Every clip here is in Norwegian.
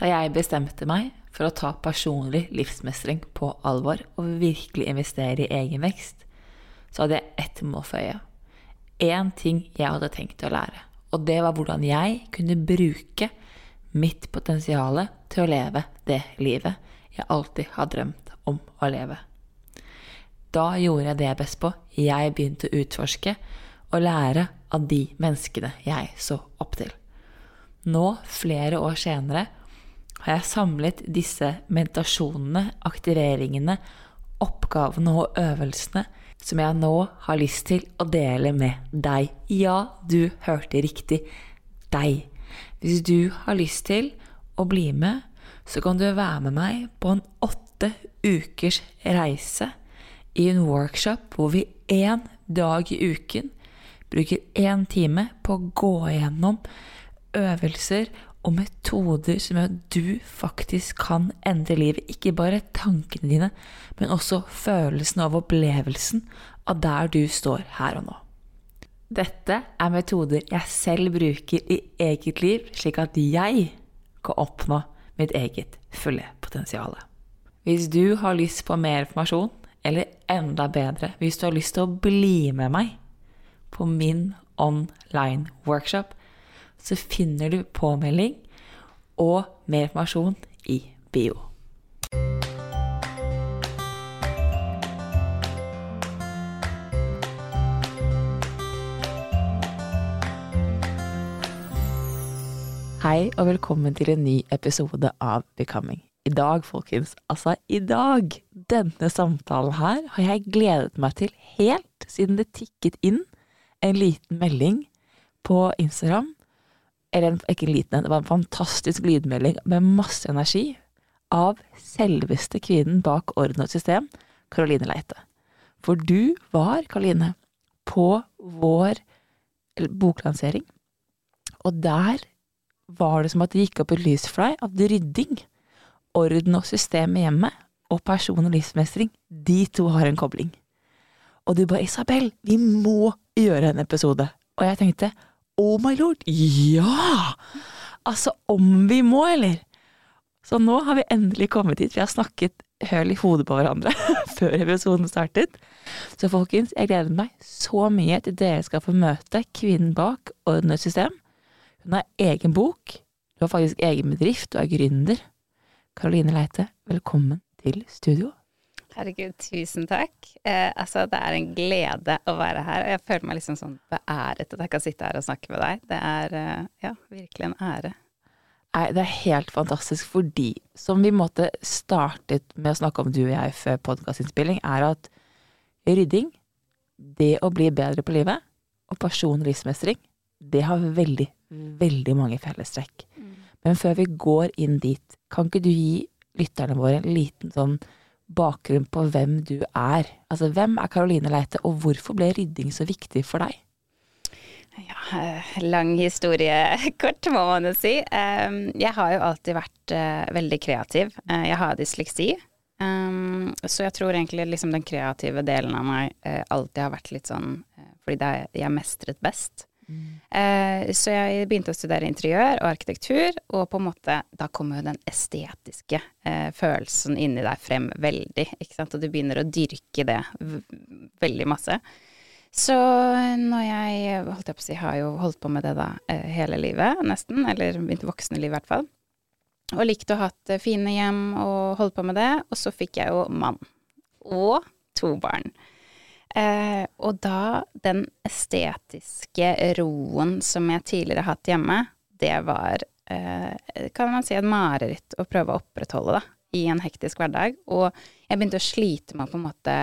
Da jeg bestemte meg for å ta personlig livsmestring på alvor og virkelig investere i egen vekst, så hadde jeg ett mål for øye. Én ting jeg hadde tenkt å lære, og det var hvordan jeg kunne bruke mitt potensial til å leve det livet jeg alltid har drømt om å leve. Da gjorde jeg det jeg best på. Jeg begynte å utforske og lære av de menneskene jeg så opp til. Nå, flere år senere, har jeg samlet disse meditasjonene, aktiveringene, oppgavene og øvelsene som jeg nå har lyst til å dele med deg. Ja, du hørte riktig. Deg. Hvis du har lyst til å bli med, så kan du være med meg på en åtte ukers reise i en workshop hvor vi én dag i uken bruker én time på å gå gjennom øvelser og metoder som gjør at du faktisk kan endre livet. Ikke bare tankene dine, men også følelsen av opplevelsen av der du står her og nå. Dette er metoder jeg selv bruker i eget liv, slik at jeg kan oppnå mitt eget fulle potensial. Hvis du har lyst på mer informasjon, eller enda bedre, hvis du har lyst til å bli med meg på min online workshop, så finner du påmelding og mer informasjon i bio. Hei og velkommen til en ny episode av Becoming. I dag, folkens, altså i dag, denne samtalen her, har jeg gledet meg til helt siden det tikket inn en liten melding på Instagram. Eller ikke en liten en, det var en fantastisk lydmelding med masse energi av selveste kvinnen bak Orden og system, Karoline Leite. For du var, Karoline, på vår boklansering, og der var det som at det gikk opp et lys for deg at rydding, orden og system i hjemmet og person- og livsmestring, de to har en kobling. Og du bare 'Isabel, vi må gjøre en episode'. Og jeg tenkte 'Oh my lord, ja!' Altså, om vi må, eller? Så nå har vi endelig kommet hit. Vi har snakket høl i hodet på hverandre før episoden startet. Så folkens, jeg gleder meg så mye til dere skal få møte kvinnen bak Ordnet system hun har egen bok, du har faktisk egen bedrift, du er gründer. Karoline Leite, velkommen til studio. Herregud, tusen takk. Eh, altså, det er en glede å være her. Og jeg føler meg liksom sånn beæret at jeg kan sitte her og snakke med deg. Det er eh, ja, virkelig en ære. Nei, det er helt fantastisk fordi, som vi måtte startet med å snakke om du og jeg før podkastinnspilling, er at rydding, det å bli bedre på livet, og personlig livsmestring, det har veldig, veldig mange fellestrekk. Mm. Men før vi går inn dit, kan ikke du gi lytterne våre en liten sånn bakgrunn på hvem du er? Altså, hvem er Karoline Leite, og hvorfor ble rydding så viktig for deg? Ja, eh, lang historie kort, må man jo si. Jeg har jo alltid vært uh, veldig kreativ. Uh, jeg har dysleksi. Så jeg tror egentlig liksom den kreative delen av meg alltid har vært litt sånn fordi det er jeg mestret best. Eh, så jeg begynte å studere interiør og arkitektur, og på en måte da kommer jo den estetiske eh, følelsen inni deg frem veldig, ikke sant, og du begynner å dyrke det veldig masse. Så når jeg holdt jeg på å si, har jo holdt på med det da eh, hele livet, nesten, eller mitt voksne liv i hvert fall, og likte å ha hatt fine hjem og holdt på med det, og så fikk jeg jo mann. Og to barn. Eh, og da den estetiske roen som jeg tidligere har hatt hjemme, det var, eh, kan man si, et mareritt å prøve å opprettholde da, i en hektisk hverdag. Og jeg begynte å slite med å på en måte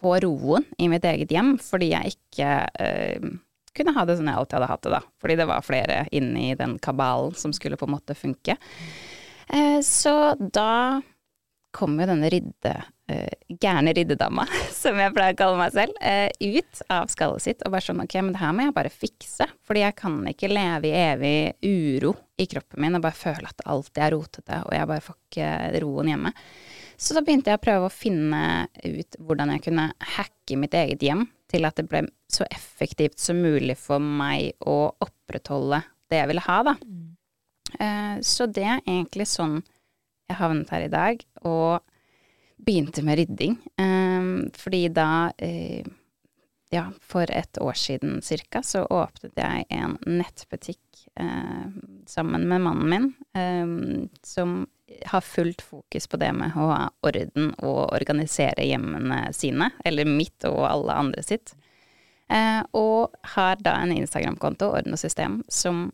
få roen i mitt eget hjem, fordi jeg ikke eh, kunne ha det sånn jeg alltid hadde hatt det, da. Fordi det var flere inni den kabalen som skulle på en måte funke. Eh, så da kom jo denne rydde, gærne riddedama, som jeg pleier å kalle meg selv, uh, ut av skallet sitt og bare sånn ok, men det her må jeg bare fikse, fordi jeg kan ikke leve i evig uro i kroppen min og bare føle at alt er rotete, og jeg bare får ikke roen hjemme. Så da begynte jeg å prøve å finne ut hvordan jeg kunne hacke mitt eget hjem til at det ble så effektivt som mulig for meg å opprettholde det jeg ville ha, da. Uh, så det er egentlig sånn jeg havnet her i dag, og begynte med rydding. Um, fordi da, uh, ja, for et år siden cirka, så åpnet jeg en nettbutikk uh, sammen med mannen min, um, som har fullt fokus på det med å ha orden og organisere hjemmene sine, eller mitt og alle andre sitt. Uh, og har da en Instagram-konto, Orden og system, som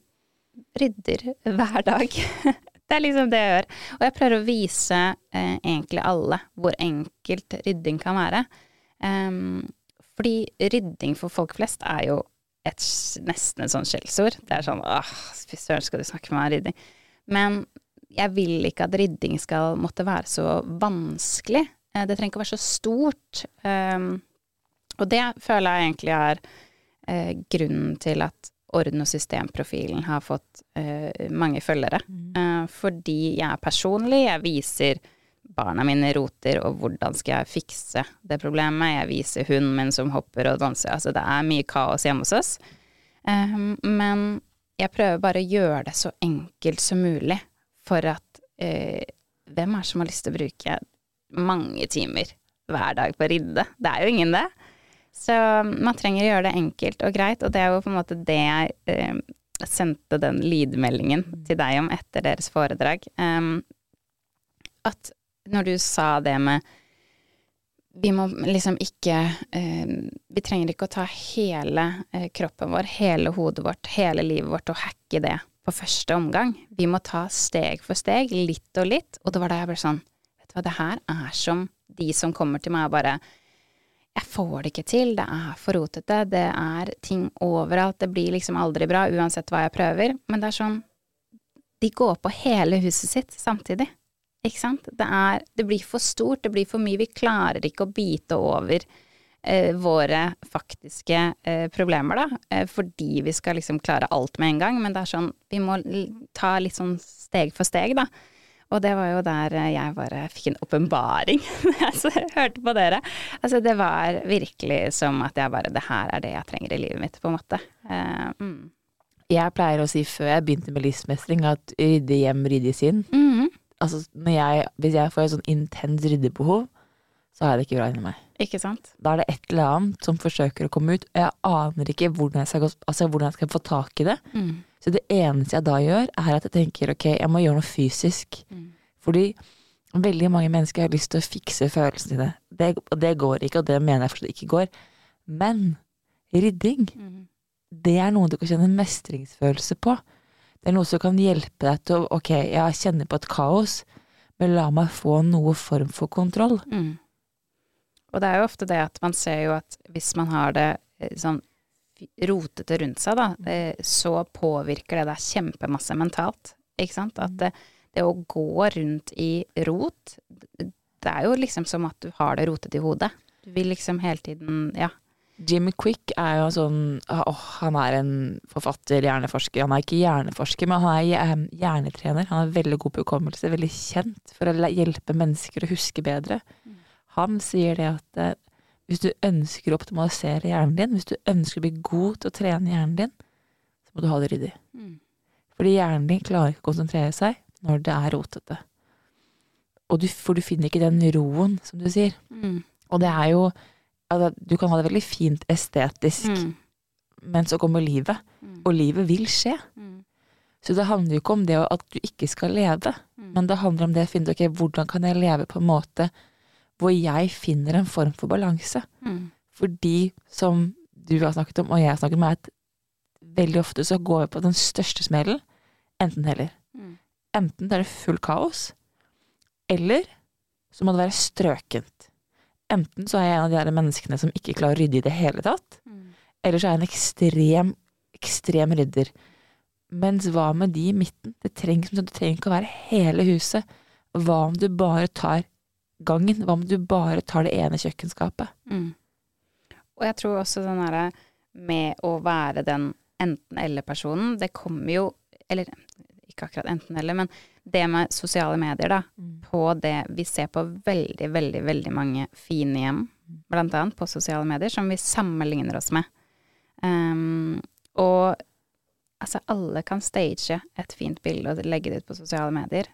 rydder hver dag. Det er liksom det jeg gjør. Og jeg prøver å vise eh, egentlig alle hvor enkelt rydding kan være. Um, fordi rydding for folk flest er jo et, nesten et sånt skjellsord. Det er sånn åh, fy søren, skal du snakke med meg om rydding? Men jeg vil ikke at rydding skal måtte være så vanskelig. Eh, det trenger ikke å være så stort. Um, og det føler jeg egentlig er eh, grunnen til at orden- og systemprofilen har fått uh, mange følgere. Mm. Uh, fordi jeg er personlig, jeg viser barna mine roter, og hvordan skal jeg fikse det problemet. Jeg viser hunden min som hopper og danser. Altså det er mye kaos hjemme hos oss. Um, men jeg prøver bare å gjøre det så enkelt som mulig for at uh, Hvem er det som har lyst til å bruke mange timer hver dag på å ridde? Det er jo ingen det. Så man trenger å gjøre det enkelt og greit, og det er jo på en måte det jeg eh, sendte den lydmeldingen til deg om etter deres foredrag. Um, at når du sa det med vi må liksom ikke eh, Vi trenger ikke å ta hele eh, kroppen vår, hele hodet vårt, hele livet vårt og hacke det på første omgang. Vi må ta steg for steg, litt og litt. Og det var da jeg ble sånn Vet du hva, det her er som de som kommer til meg og bare jeg får det ikke til, det er for rotete, det er ting overalt, det blir liksom aldri bra uansett hva jeg prøver. Men det er sånn De går på hele huset sitt samtidig, ikke sant? Det er Det blir for stort, det blir for mye, vi klarer ikke å bite over eh, våre faktiske eh, problemer, da, eh, fordi vi skal liksom klare alt med en gang, men det er sånn Vi må ta litt sånn steg for steg, da. Og det var jo der eh, jeg bare fikk en åpenbaring da jeg hørte på dere. Altså det var virkelig som at jeg bare Det her er det jeg trenger i livet mitt, på en måte. Uh, mm. Jeg pleier å si før jeg begynte med livsmestring, at rydde hjem, rydde sinn. Mm. Altså jeg, hvis jeg får et sånn intens ryddebehov, så har jeg det ikke bra inni meg. Ikke sant? Da er det et eller annet som forsøker å komme ut, og jeg aner ikke hvordan jeg skal, altså, hvordan jeg skal få tak i det. Mm. Så det eneste jeg da gjør, er at jeg tenker ok, jeg må gjøre noe fysisk. Mm. Fordi veldig mange mennesker har lyst til å fikse følelsene sine. Det, det går ikke, og det mener jeg fortsatt ikke går. Men rydding, mm. det er noe du kan kjenne mestringsfølelse på. Det er noe som kan hjelpe deg til å ok, jeg kjenner på et kaos, men la meg få noe form for kontroll. Mm. Og det er jo ofte det at man ser jo at hvis man har det eh, sånn rotete rundt seg, da, mm. så påvirker det deg kjempemasse mentalt. Ikke sant? At det, det, å gå rundt i rot, det er jo liksom som at du har det rotete i hodet. Du vil liksom hele tiden, ja, Jimmy Quick er jo sånn åh, Han er en forfatter, hjerneforsker. Han er ikke hjerneforsker, men han er hjernetrener. Han er veldig god på hukommelse, veldig kjent for å hjelpe mennesker å huske bedre. Han sier det at eh, hvis du ønsker å optimalisere hjernen din, hvis du ønsker å bli god til å trene hjernen din, så må du ha det ryddig. Mm. Fordi hjernen din klarer ikke å konsentrere seg når det er rotete. Og du, for du finner ikke den roen, som du sier. Mm. Og det er jo altså, Du kan ha det veldig fint estetisk, Mm. men så kommer livet. Mm. Og livet vil skje. Mm. Så det handler jo ikke om det at du ikke skal leve, Mm. men det handler om det å finne ut ok, hvordan kan jeg leve på en måte hvor jeg finner en form for balanse. Mm. Fordi, som du har snakket om, og jeg har snakket om, er at veldig ofte så går vi på den største smellen. Enten heller. Mm. Enten er det full kaos, eller så må det være strøkent. Enten så er jeg en av de der menneskene som ikke klarer å rydde i det hele tatt, Mm. eller så er jeg en ekstrem, ekstrem rydder. Mens hva med de i midten? Det trenger, det trenger ikke å være hele huset. Hva om du bare tar gangen? Hva om du bare tar det ene kjøkkenskapet? Mm. Og jeg tror også den derre med å være den enten-eller-personen, det kommer jo Eller ikke akkurat enten-eller, men det med sosiale medier, da. På det Vi ser på veldig, veldig, veldig mange fine hjem, blant annet på sosiale medier, som vi sammenligner oss med. Um, og altså, alle kan stage et fint bilde og legge det ut på sosiale medier.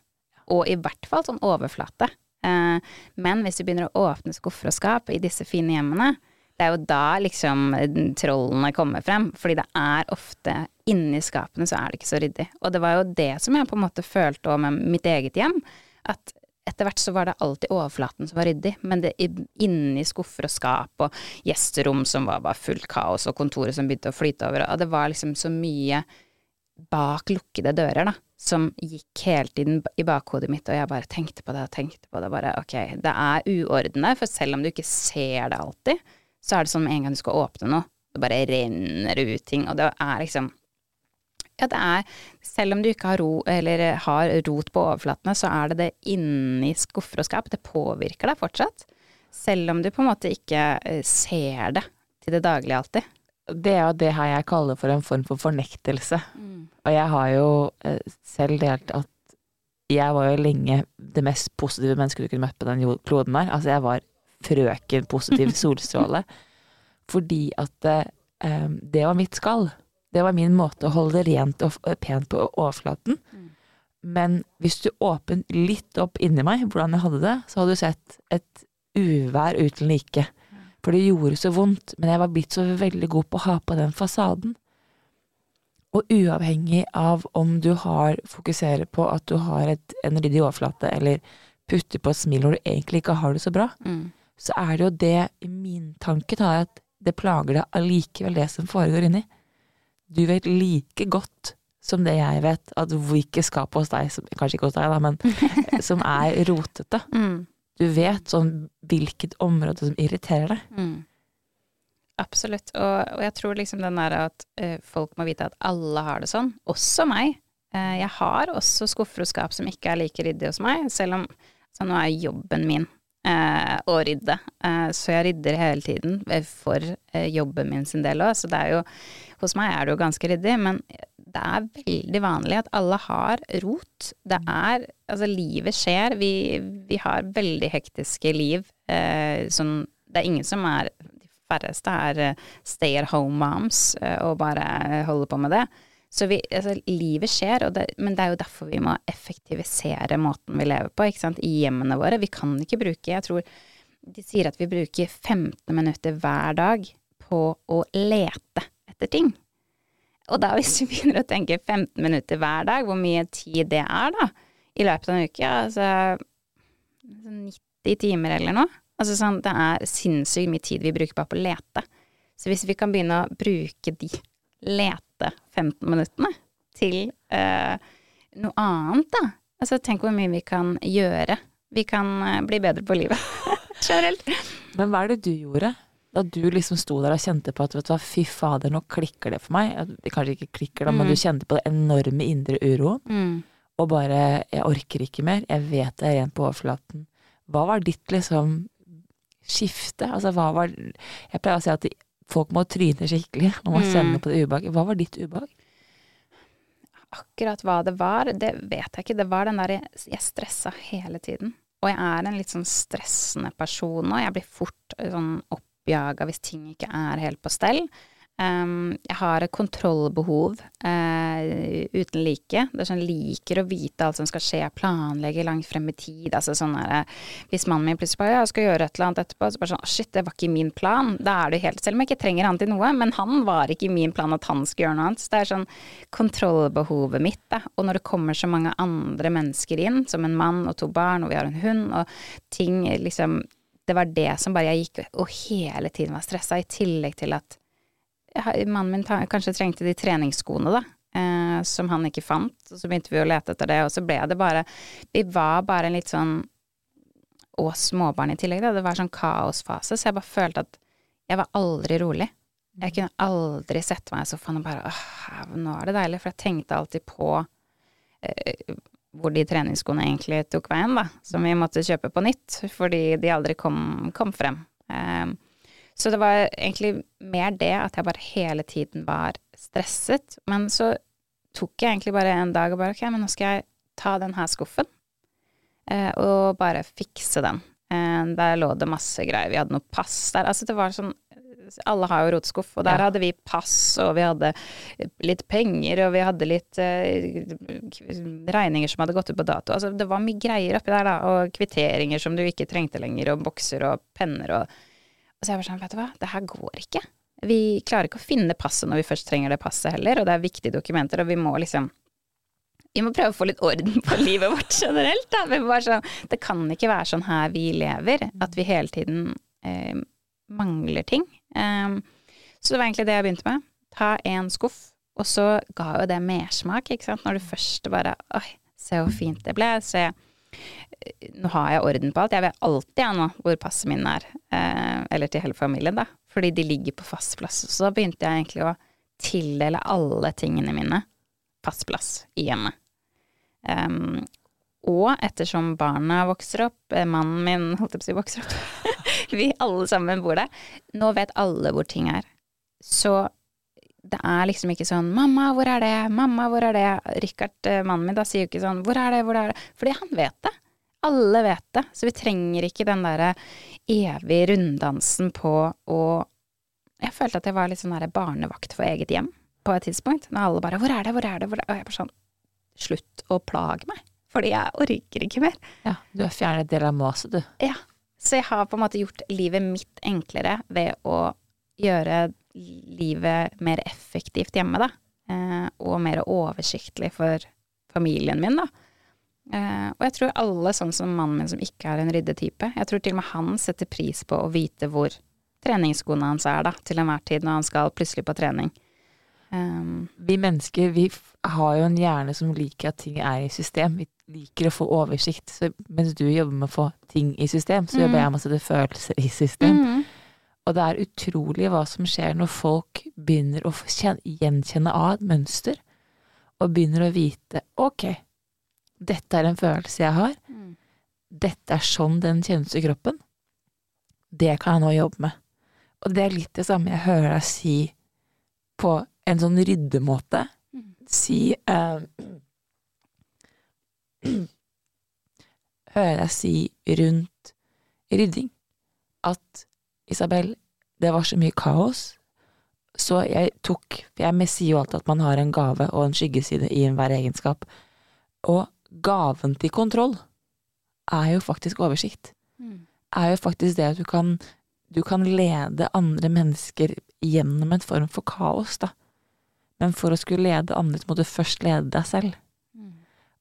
Og i hvert fall sånn overflate. Eh, men hvis du begynner å åpne skuffer og skap i disse fine hjemmene, det er jo da liksom trollene kommer frem. Fordi det er ofte inni skapene så er det ikke så ryddig. Og det var jo det som jeg på en måte følte òg med mitt eget hjem. At etter hvert så var det alltid overflaten som var ryddig, men det inni skuffer og skap og gjesterom som var bare fullt kaos, og kontoret som begynte å flyte over, og det var liksom så mye bak lukkede dører, da, som gikk hele tiden i bakhodet mitt, og jeg bare tenkte på det og tenkte på det, bare ok, det er uorden for selv om du ikke ser det alltid, så er det sånn med en gang du skal åpne noe, det bare renner ut ting, og det er liksom ja, det er Selv om du ikke har ro, eller har rot på overflatene, så er det det inni skuffer og skap. Det påvirker deg fortsatt. Selv om du på en måte ikke eh, ser det til det daglige alltid. Det er jo det her jeg kaller for en form for fornektelse. Og jeg har jo eh, selv delt at jeg var jo lenge det mest positive mennesket du kunne møtt på den kloden her. Altså jeg var frøken positiv solstråle. Fordi at eh, det var mitt skall. Det var min måte å holde det rent og pent på overflaten. Men hvis du åpnet litt opp inni meg hvordan jeg hadde det, så hadde du sett et uvær uten like. For det gjorde så vondt, men jeg var blitt så veldig god på å ha på den fasaden. Og uavhengig av om du har fokuserer på at du har et, en ryddig overflate, eller putter på et smil når du egentlig ikke har det så bra, Mm. så er det jo det i min tanke da, at det plager deg allikevel det som foregår inni. Du vet like godt som det jeg vet, at hvilke skap hos deg, som, kanskje ikke hos deg da, men som er rotete. Mm. Du vet sånn hvilket område som irriterer deg. Mm. Absolutt. Og, og jeg tror liksom den der at uh, folk må vite at alle har det sånn, også meg. Uh, jeg har også skuffer og skap som ikke er like ryddige hos meg, selv om så nå er jobben min uh, å rydde. Så jeg rydder hele tiden for jobben min sin del òg. Så det er jo Hos meg er det jo ganske ryddig, men det er veldig vanlig at alle har rot. Det er Altså, livet skjer. Vi, vi har veldig hektiske liv. Eh, sånn Det er ingen som er De færreste er eh, stay at home moms eh, og bare holder på med det. Så vi, altså, livet skjer, og det, men det er jo derfor vi må effektivisere måten vi lever på, ikke sant, i hjemmene våre. Vi kan ikke bruke Jeg tror de sier at vi bruker 15 minutter hver dag på å lete etter ting. Og da hvis vi begynner å tenke 15 minutter hver dag, hvor mye tid det er da, i løpet av en uke, altså 90 timer eller noe. Altså sånn, det er sinnssykt mye tid vi bruker bare på å lete. Så hvis vi kan begynne å bruke de lete 15 minuttene til eh, noe annet, da. Altså tenk hvor mye vi kan gjøre. Vi kan eh, bli bedre på livet generelt. Men hva er det du gjorde? Da du liksom sto der og kjente på at vet du hva, fy fader, nå klikker det for meg. Det kanskje ikke klikker da, men Mm. du kjente på det enorme indre uroen. Og bare, jeg orker ikke mer, jeg vet det er rent på overflaten. Hva var ditt liksom skifte? Altså hva var Jeg pleier å si at folk må tryne skikkelig, man må Mm. kjenne på det ubehaget. Hva var ditt ubehag? Akkurat hva det var, det vet jeg ikke. Det var den der jeg, jeg stressa hele tiden. Og jeg er en litt sånn stressende person nå. Jeg blir fort sånn sånn oppjaga hvis ting ikke er helt på stell. Um, jeg har et kontrollbehov uh, uten like. Det er sånn liker å vite alt som skal skje, planlegge langt frem i tid. Altså sånn der, Hvis mannen min plutselig bare ja, skal gjøre et eller annet etterpå, så bare sånn shit, det var ikke min plan. Da er du helt Selv om jeg ikke trenger han til noe, men han var ikke i min plan at han skulle gjøre noe annet. Så det er sånn kontrollbehovet mitt, da. Og når det kommer så mange andre mennesker inn, som en mann og to barn, og vi har en hund, og ting liksom Det var det som bare jeg gikk og hele tiden var stressa, i tillegg til at mannen min kanskje trengte de treningsskoene, da. Eh, som han ikke fant. Og så begynte vi å lete etter det, og så ble det bare Vi var bare en litt sånn Og småbarn i tillegg, da. Det var sånn kaosfase, så jeg bare følte at jeg var aldri rolig. Jeg kunne aldri sette meg i sofaen og bare åh, nå er det deilig, for jeg tenkte alltid på eh, hvor de treningsskoene egentlig tok veien, da. Som vi måtte kjøpe på nytt, fordi de aldri kom, kom frem. Um, så det var egentlig mer det at jeg bare hele tiden var stresset. Men så tok jeg egentlig bare en dag og bare ok, men nå skal jeg ta den her skuffen uh, og bare fikse den. Eh, der lå det masse greier. Vi hadde noe pass der. Altså det var sånn alle har jo rotskuff, og der Ja. hadde vi pass, og vi hadde litt penger, og vi hadde litt eh, regninger som hadde gått ut på dato. Altså det var mye greier oppi der, da, og kvitteringer som du ikke trengte lenger, og bokser og penner og Og så jeg var sånn, vet du hva, det her går ikke. Vi klarer ikke å finne passet når vi først trenger det passet heller, og det er viktige dokumenter, og vi må liksom vi må prøve å få litt orden på livet vårt generelt, da. Vi bare sånn, det kan ikke være sånn her vi lever, at vi hele tiden eh, mangler ting. Um, så det var egentlig det jeg begynte med. Ta en skuff, og så ga jo det mersmak, ikke sant. Når du først bare Oi, se hvor fint det ble. Se, nå har jeg orden på alt. Jeg vet alltid jeg nå hvor passet min er. Eh, eller til hele familien, da. Fordi de ligger på fast plass. Så da begynte jeg egentlig å tildele alle tingene mine fast plass i hjemmet. Um, og ettersom barna vokser opp, eh, mannen min holdt jeg på å si vokser opp, vi alle sammen bor der, nå vet alle hvor ting er. Så det er liksom ikke sånn 'mamma, hvor er det', 'mamma, hvor er det'? Richard, eh, mannen min, da sier jo ikke sånn 'hvor er det', 'hvor er det'? Fordi han vet det. Alle vet det. Så vi trenger ikke den derre evige runddansen på å Jeg følte at jeg var litt sånn der barnevakt for eget hjem på et tidspunkt. Når alle bare 'hvor er det', 'hvor er det', hvor er det? Og jeg bare sånn Slutt å plage meg. Fordi jeg orker ikke mer. Ja, du har fjernet del av maset, du. Ja. Så jeg har på en måte gjort livet mitt enklere ved å gjøre livet mer effektivt hjemme, da. Eh, og mer oversiktlig for familien min, da. Eh, og jeg tror alle, sånn som mannen min som ikke er en ryddetype, jeg tror til og med han setter pris på å vite hvor treningsskoene hans er, da, til enhver tid når han skal plutselig på trening. Um, Vi mennesker vi har jo en hjerne som liker at ting er i system. Vi liker å få oversikt. Så mens du jobber med å få ting i system, så jobber Mm. jeg med å sette følelser i system. Mm. Og det er utrolig hva som skjer når folk begynner å gjenkjenne av et mønster, og begynner å vite ok, dette er en følelse jeg har, Mm. dette er sånn den kjennes i kroppen, det kan jeg nå jobbe med. Og det er litt det samme jeg hører deg si på en sånn ryddemåte. Mm. Si eh, Hører deg si rundt rydding at Isabel, det var så mye kaos, så jeg tok For jeg sier jo alltid at man har en gave og en skyggeside i enhver egenskap. Og gaven til kontroll er jo faktisk oversikt. Mm. Er jo faktisk det at du kan, du kan lede andre mennesker gjennom en form for kaos, da. Men for å skulle lede andre, så må du først lede deg selv. Mm.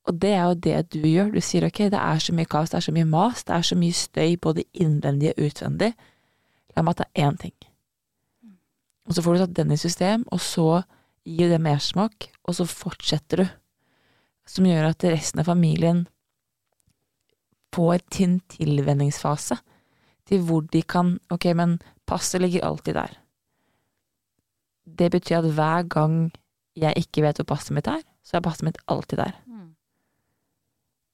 Og det er jo det du gjør. Du sier ok, det er så mye kaos, det er så mye mas, det er så mye støy både innvendig og utvendig. La meg ta én ting. Og så får du tatt den i system, og så gir det mersmak, og så fortsetter du. Som gjør at resten av familien får sin en tilvenningsfase til hvor de kan Ok, men passet ligger alltid der. Det betyr at hver gang jeg ikke vet hvor passet mitt er, så er passet mitt alltid der. Mm.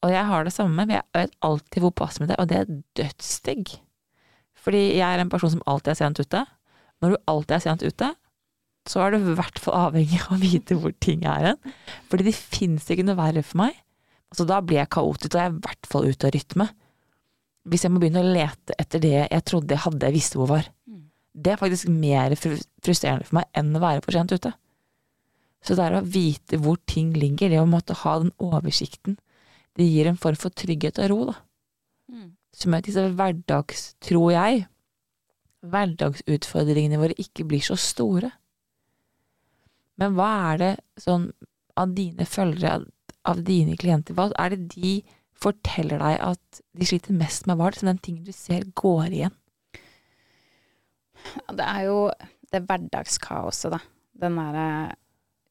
Og jeg har det samme, men jeg vet alltid hvor passet mitt er, og det er dødsdigg. Fordi jeg er en person som alltid er sent ute, Når du alltid er sent ute, så er du i hvert fall avhengig av å vite hvor ting er hen. Fordi det fins ikke noe verre for meg. Så da blir jeg kaotisk, og jeg er i hvert fall ute av rytme. Hvis jeg må begynne å lete etter det jeg trodde jeg hadde, jeg visste hvor var. Det er faktisk mer frustrerende for meg enn å være for sent ute. Så det er å vite hvor ting ligger, det å måtte ha den oversikten, det gir en form for trygghet og ro, da. Mm. Som gjør at disse hverdags, tror jeg, hverdagsutfordringene våre ikke blir så store. Men hva er det sånn av dine følgere, av dine klienter, hva er det de forteller deg at de sliter mest med? Hva er det den tingen du ser går igjen? Det er jo det hverdagskaoset, da. Den derre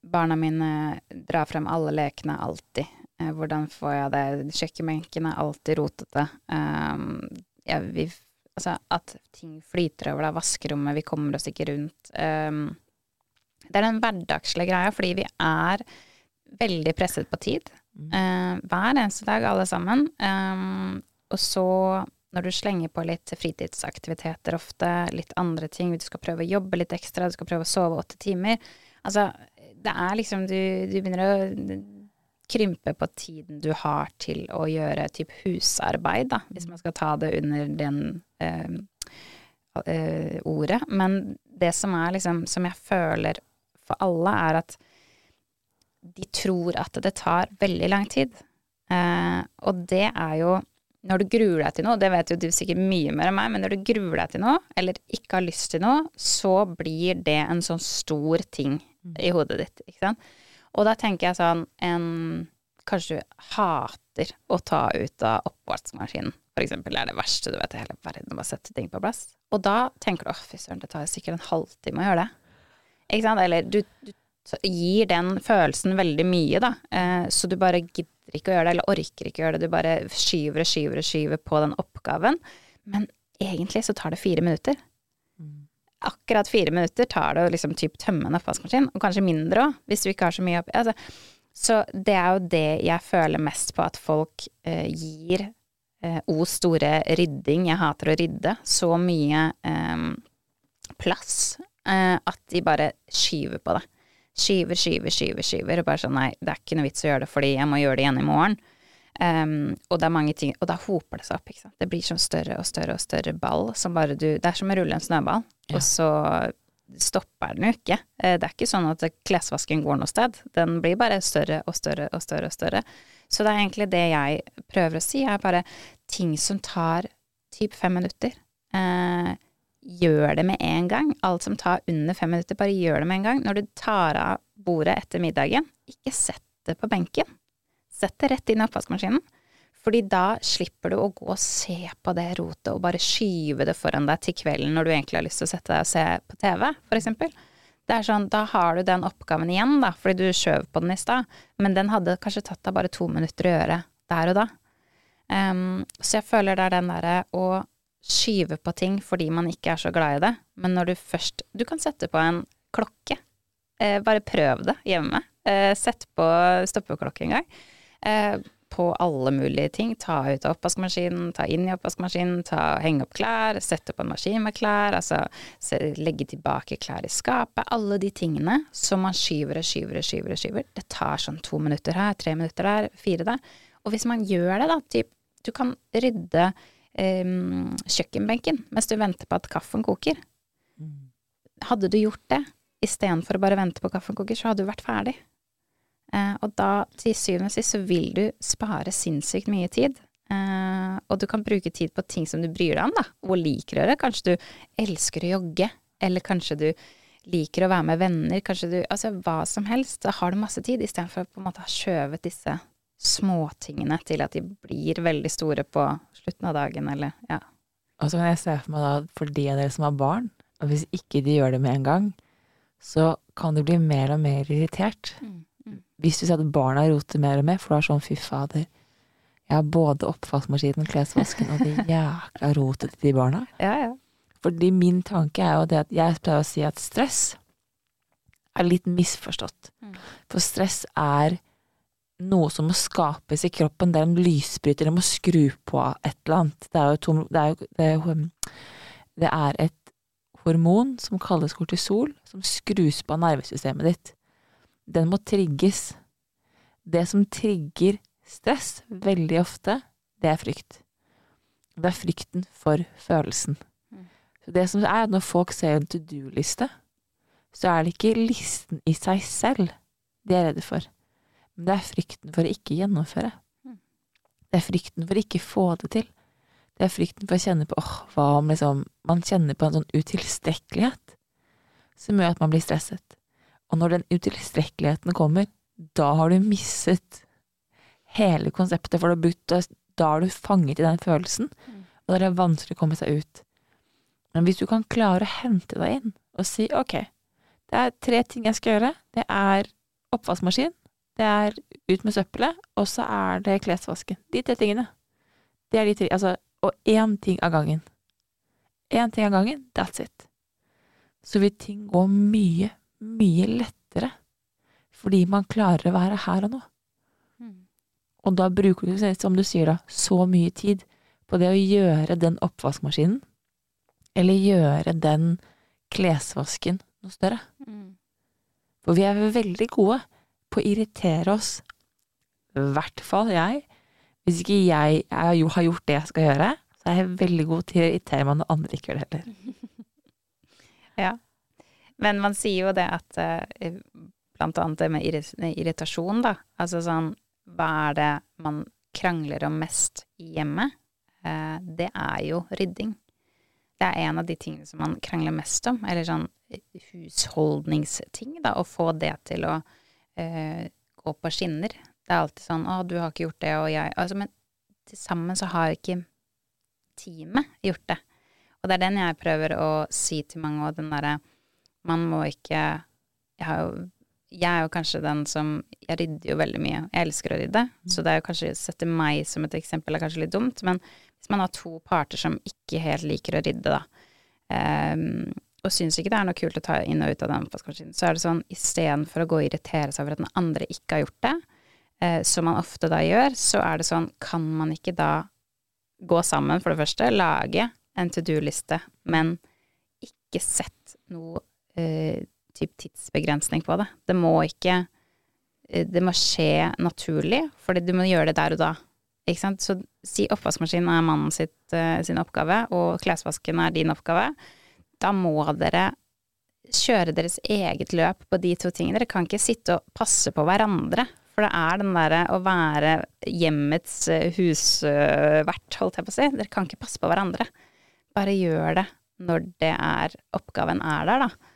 Barna mine drar frem alle lekene alltid. Eh, hvordan får jeg det? Kjøkkenbenken er alltid rotete. Um, ja, vi, altså at ting flyter over, da. Vaskerommet, vi kommer oss ikke rundt. Um, det er den hverdagslige greia, fordi vi er veldig presset på tid. Mm. Uh, hver eneste dag, alle sammen. Um, og så, når du slenger på litt fritidsaktiviteter ofte, litt andre ting, du skal prøve å jobbe litt ekstra, du skal prøve å sove åtte timer Altså, det er liksom Du, du begynner å krympe på tiden du har til å gjøre type husarbeid, da, hvis man skal ta det under den øh, øh, ordet. Men det som er liksom, som jeg føler for alle, er at de tror at det tar veldig lang tid. Eh, og det er jo når du gruer deg til noe, det vet jo du sikkert mye mer enn meg, men når du gruer deg til noe, eller ikke har lyst til noe, så blir det en sånn stor ting i hodet ditt, ikke sant. Og da tenker jeg sånn en Kanskje du hater å ta ut av oppvaskmaskinen, for eksempel. Det er det verste du vet i hele verden, å bare sette ting på plass. Og da tenker du å, fy søren, det tar sikkert en halvtime å gjøre det. Ikke sant? Eller du, du gir den følelsen veldig mye, da. Eh, så du bare gidder ikke å gjøre det, eller orker ikke å gjøre det. Du bare skyver og skyver og skyver på den oppgaven. Men egentlig så tar det fire minutter. Mm. Akkurat fire minutter tar det å liksom typ tømme en oppvaskmaskin, og kanskje mindre òg, hvis du ikke har så mye oppi. Altså, så det er jo det jeg føler mest på, at folk eh, gir eh, O store rydding, jeg hater å rydde, så mye eh, plass Eh, at de bare skyver på det. Skyver, skyver, skyver, skyver. Og bare sånn nei, det er ikke noe vits å gjøre det fordi jeg må gjøre det igjen i morgen. Um, og det er mange ting Og da hoper det seg opp, ikke sant. Det blir sånn større og større og større ball som bare du Det er som å rulle en snøball, ja. og så stopper den jo ikke. Eh, det er ikke sånn at klesvasken går noe sted. Den blir bare større og større og større og større. Så det er egentlig det jeg prøver å si, er bare ting som tar typ fem minutter. Eh, gjør det med en gang. Alt som tar under fem minutter, bare gjør det med en gang. Når du tar av bordet etter middagen, ikke sett det på benken. Sett det rett inn i oppvaskmaskinen. Fordi da slipper du å gå og se på det rotet og bare skyve det foran deg til kvelden når du egentlig har lyst til å sette deg og se på TV, for eksempel. Det er sånn, da har du den oppgaven igjen, da, fordi du skjøv på den i stad, men den hadde kanskje tatt deg bare to minutter å gjøre der og da. Um, så jeg føler det er den derre å skyve på ting fordi man ikke er så glad i det. Men når du først Du kan sette på en klokke. Eh, bare prøv det hjemme. Eh, sett på stoppeklokke en gang. Eh, på alle mulige ting. Ta ut av oppvaskmaskinen, ta inn i oppvaskmaskinen, ta, henge opp klær, sette opp en maskin med klær, altså legge tilbake klær i skapet. Alle de tingene som man skyver og skyver og skyver og skyver. Det tar sånn to minutter her, tre minutter der, fire der. Og hvis man gjør det, da, typ Du kan rydde um, kjøkkenbenken mens du venter på at kaffen koker. Mm. Hadde du gjort det istedenfor å bare vente på kaffen koker, så hadde du vært ferdig. Uh, og da, til syvende og sist, så vil du spare sinnssykt mye tid. Uh, og du kan bruke tid på ting som du bryr deg om, da. Hvor liker du det? Kanskje du elsker å jogge, eller kanskje du liker å være med venner, kanskje du Altså hva som helst. Da har du masse tid, istedenfor å på en måte ha skjøvet disse småtingene til at de blir veldig store på slutten av dagen, eller ja. Og så kan jeg se for meg da, for de av dere som har barn, og hvis ikke de gjør det med en gang, så kan du bli mer og mer irritert. Mm, mm. Hvis du ser at barna roter mer og mer, for du er sånn fy fader, jeg har både oppvaskmaskinen, klesvasken og det jækla rotet til de barna. Ja, ja. Fordi min tanke er jo det at jeg pleier å si at stress er litt misforstått. Mm. For stress er noe som må skapes i kroppen. Det er en lysbryter, det må skru på et eller annet. Det er jo, tom, det er, det det er et hormon som kalles kortisol, som skrus på nervesystemet ditt. Den må trigges. Det som trigger stress veldig ofte, det er frykt. Det er frykten for følelsen. Så det som er at når folk ser en to do-liste, så er det ikke listen i seg selv de er redde for, men det er frykten for å ikke gjennomføre. Det er frykten for å ikke få det til. Det er frykten for å kjenne på åh, hva om liksom Man kjenner på en sånn utilstrekkelighet som gjør at man blir stresset. Og når den utilstrekkeligheten kommer, da har du mistet hele konseptet, for da er du fanget i den følelsen, og da er det vanskelig å komme seg ut. Men hvis du kan klare å hente deg inn og si ok, det er tre ting jeg skal gjøre. Det er oppvaskmaskin, det er ut med søppelet, og så er det klesvasken. De tre tingene. Det er de tre, altså, og én ting av gangen. Én ting av gangen, that's it. Så vil ting gå mye, mye lettere, fordi man klarer å være her og nå. Og da bruker du, som du sier da, så mye tid på det å gjøre den oppvaskmaskinen, eller gjøre den klesvasken noe større. For vi er veldig gode på å irritere oss, i hvert fall jeg. Hvis ikke jeg, jeg har gjort det jeg skal gjøre, så er jeg veldig god til å irritere meg når andre ikke gjør det heller. ja. Men man sier jo det at uh, blant annet det med irritasjon, da. Altså sånn hva er det man krangler om mest i hjemmet? Uh, det er jo rydding. Det er en av de tingene som man krangler mest om, eller sånn husholdningsting, da, å få det til å uh, gå på skinner. Det er alltid sånn 'Å, du har ikke gjort det, og jeg' altså, Men til sammen så har ikke teamet gjort det. Og det er den jeg prøver å si til mange, og den derre Man må ikke Jeg har jo jeg er jo kanskje den som Jeg rydder jo veldig mye. Jeg elsker å rydde. Mm. Så det er jo kanskje å sette meg som et eksempel er kanskje litt dumt. Men hvis man har to parter som ikke helt liker å rydde, da, um, og syns ikke det er noe kult å ta inn og ut av den oppvaskmaskinen, så er det sånn istedenfor å gå og irritere seg over at den andre ikke har gjort det, eh, som man ofte da gjør, så er det sånn, kan man ikke da gå sammen, for det første, lage en to do-liste, men ikke sett noe eh, typ tidsbegrensning på det. Det må ikke uh, Det må skje naturlig, for du må gjøre det der og da. Ikke sant? Så si oppvaskmaskinen er mannen sitt, sin oppgave, og klesvasken er din oppgave da må dere kjøre deres eget løp på de to tingene. Dere kan ikke sitte og passe på hverandre. For det er den derre å være hjemmets eh, husvert, holdt jeg på å si. Dere kan ikke passe på hverandre. Bare gjør det når det er oppgaven er der, da.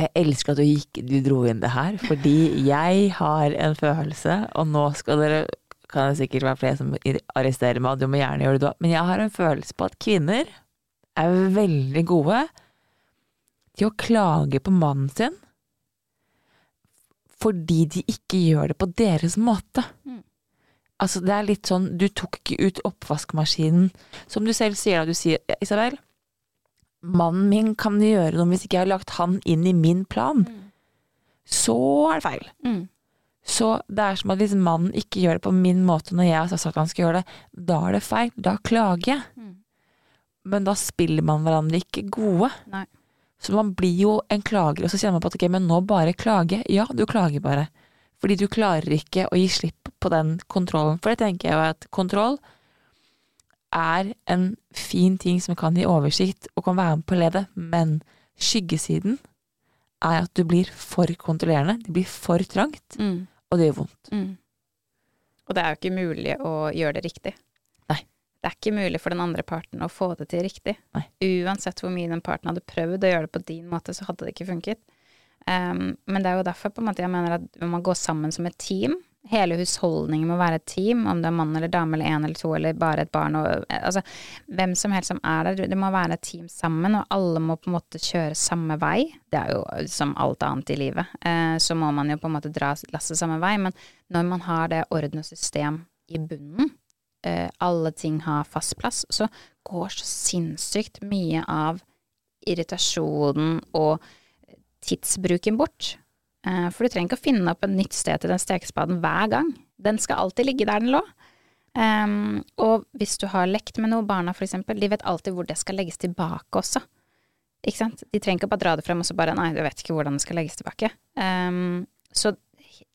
Jeg elsker at du gikk, du dro inn det her, fordi jeg har en følelse, og nå skal dere kan det sikkert være flere som arresterer meg, og du må gjerne gjøre det men jeg har en følelse på at kvinner er veldig gode til å klage på mannen sin fordi de ikke gjør det på deres måte. Mm. Altså, det er litt sånn, du tok ikke ut oppvaskmaskinen. Som du selv sier da, du sier, Isabel, mannen min kan gjøre noe hvis ikke jeg har lagt han inn i min plan. Mm. Så er det feil. Mm. Så det er som at hvis mannen ikke gjør det på min måte når jeg har sagt at han skal gjøre det, da er det feil. Da klager jeg. Men da spiller man hverandre ikke gode. Nei. Så man blir jo en klager, og så kjenner man på at ok, men nå bare klage. Ja, du klager bare. Fordi du klarer ikke å gi slipp på den kontrollen. For det tenker jeg jo at kontroll er en fin ting som kan gi oversikt og kan være med på å lede, men skyggesiden er at du blir for kontrollerende. Det blir for trangt, mm. og det gjør vondt. Mm. Og det er jo ikke mulig å gjøre det riktig det er ikke mulig for den andre parten å få det til riktig. Nei. Uansett hvor mye den parten hadde prøvd å gjøre det på din måte, så hadde det ikke funket. Um, men det er jo derfor på en måte jeg mener at man må gå sammen som et team. Hele husholdningen må være et team, om det er mann eller dame eller én eller to eller bare et barn. Og, altså, hvem som helst som er der. Det må være et team sammen, og alle må på en måte kjøre samme vei. Det er jo som alt annet i livet. Eh, så må man jo på en måte dra lasset samme vei. Men når man har det orden og system i bunnen, eh, alle ting har fast plass, så går så sinnssykt mye av irritasjonen og tidsbruken bort. Eh, for du trenger ikke å finne opp et nytt sted til den stekespaden hver gang. Den skal alltid ligge der den lå. Um, og hvis du har lekt med noe, barna for eksempel, de vet alltid hvor det skal legges tilbake også. Ikke sant. De trenger ikke bare dra det frem og så bare nei, du vet ikke hvordan det skal legges tilbake. Um, så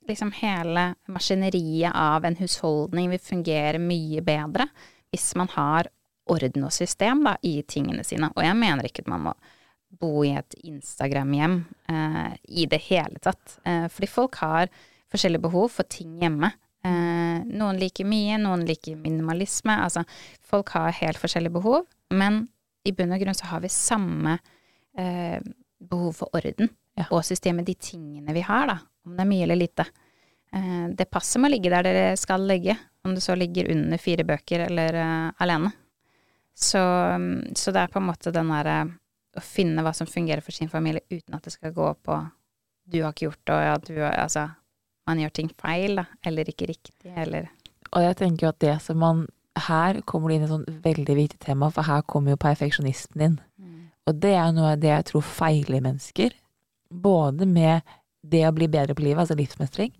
liksom hele maskineriet av en husholdning vil fungere mye bedre hvis man har orden og system da, i tingene sine. Og jeg mener ikke at man må bo i et Instagram-hjem eh, i det hele tatt. Eh, fordi folk har forskjellige behov for ting hjemme. Eh, noen liker mye, noen liker minimalisme. Altså, folk har helt forskjellige behov, men i bunn og grunn så har vi samme eh, behov for orden ja. og systemet, de tingene vi har, da. Om det er mye eller lite. Det det passet må ligge der dere skal ligge, om det så ligger under fire bøker eller uh, alene. Så, så, det er på en måte den derre å finne hva som fungerer for sin familie uten at det skal gå på du har ikke gjort det, og ja, du Altså, man gjør ting feil, da, eller ikke riktig, eller Og jeg tenker jo at det som man Her kommer det inn et sånt veldig viktig tema, for her kommer jo perfeksjonisten inn. Mm. Og det er noe av det jeg tror feiler mennesker. Både med det å bli bedre på livet, altså livsmestring,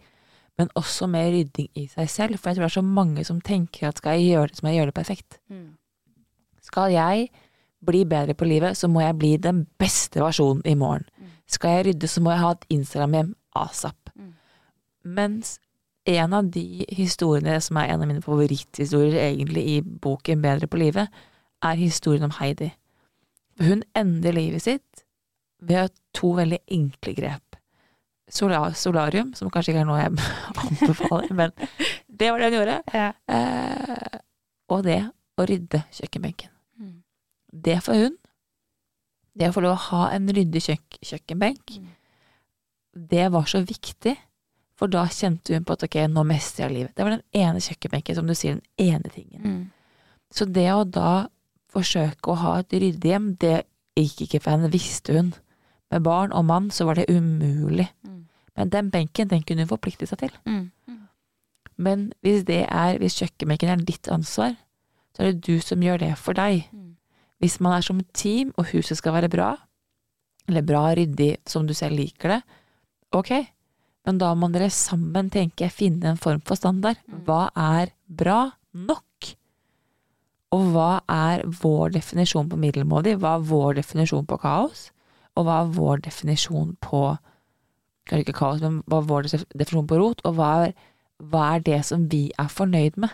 men også med rydding i seg selv. For jeg tror det er så mange som tenker at skal jeg gjøre det, så må jeg gjøre det perfekt. Mm. Skal jeg bli bedre på livet, så må jeg bli den beste versjonen i morgen. Mm. Skal jeg rydde, så må jeg ha et Instagram-hjem asap. Mm. Mens en av de historiene som er en av mine favoritthistorier egentlig i boken Bedre på livet, er historien om Heidi. Hun ender livet sitt ved to veldig enkle grep. Solar, solarium, som kanskje ikke er noe jeg anbefaler, men det var det hun gjorde. Ja. Eh, og det å rydde kjøkkenbenken det for hun, det å få lov å ha en ryddig kjøk kjøkkenbenk, mm. det var så viktig. For da kjente hun på at ok, nå mestrer jeg livet. Det var den ene kjøkkenbenken, som du sier, den ene tingen. Mm. Så det å da forsøke å ha et ryddig hjem, det gikk ikke for henne, visste hun. Med barn og mann så var det umulig. Mm. Men den benken, den kunne hun forplikte seg til. Mm. mm. Men hvis det er, hvis kjøkkenbenken er ditt ansvar, så er det du som gjør det for deg. Mm. Hvis man er som team, og huset skal være bra, eller bra ryddig som du selv liker det, ok, men da må dere sammen tenke, finne en form for standard. Mm. Hva er bra nok? Og hva er vår definisjon på middelmådig? Hva er vår definisjon på kaos? Og hva er vår definisjon på Kanskje ikke kaos, men hva er vår definisjon på rot? Og hva er, hva er det som vi er fornøyd med?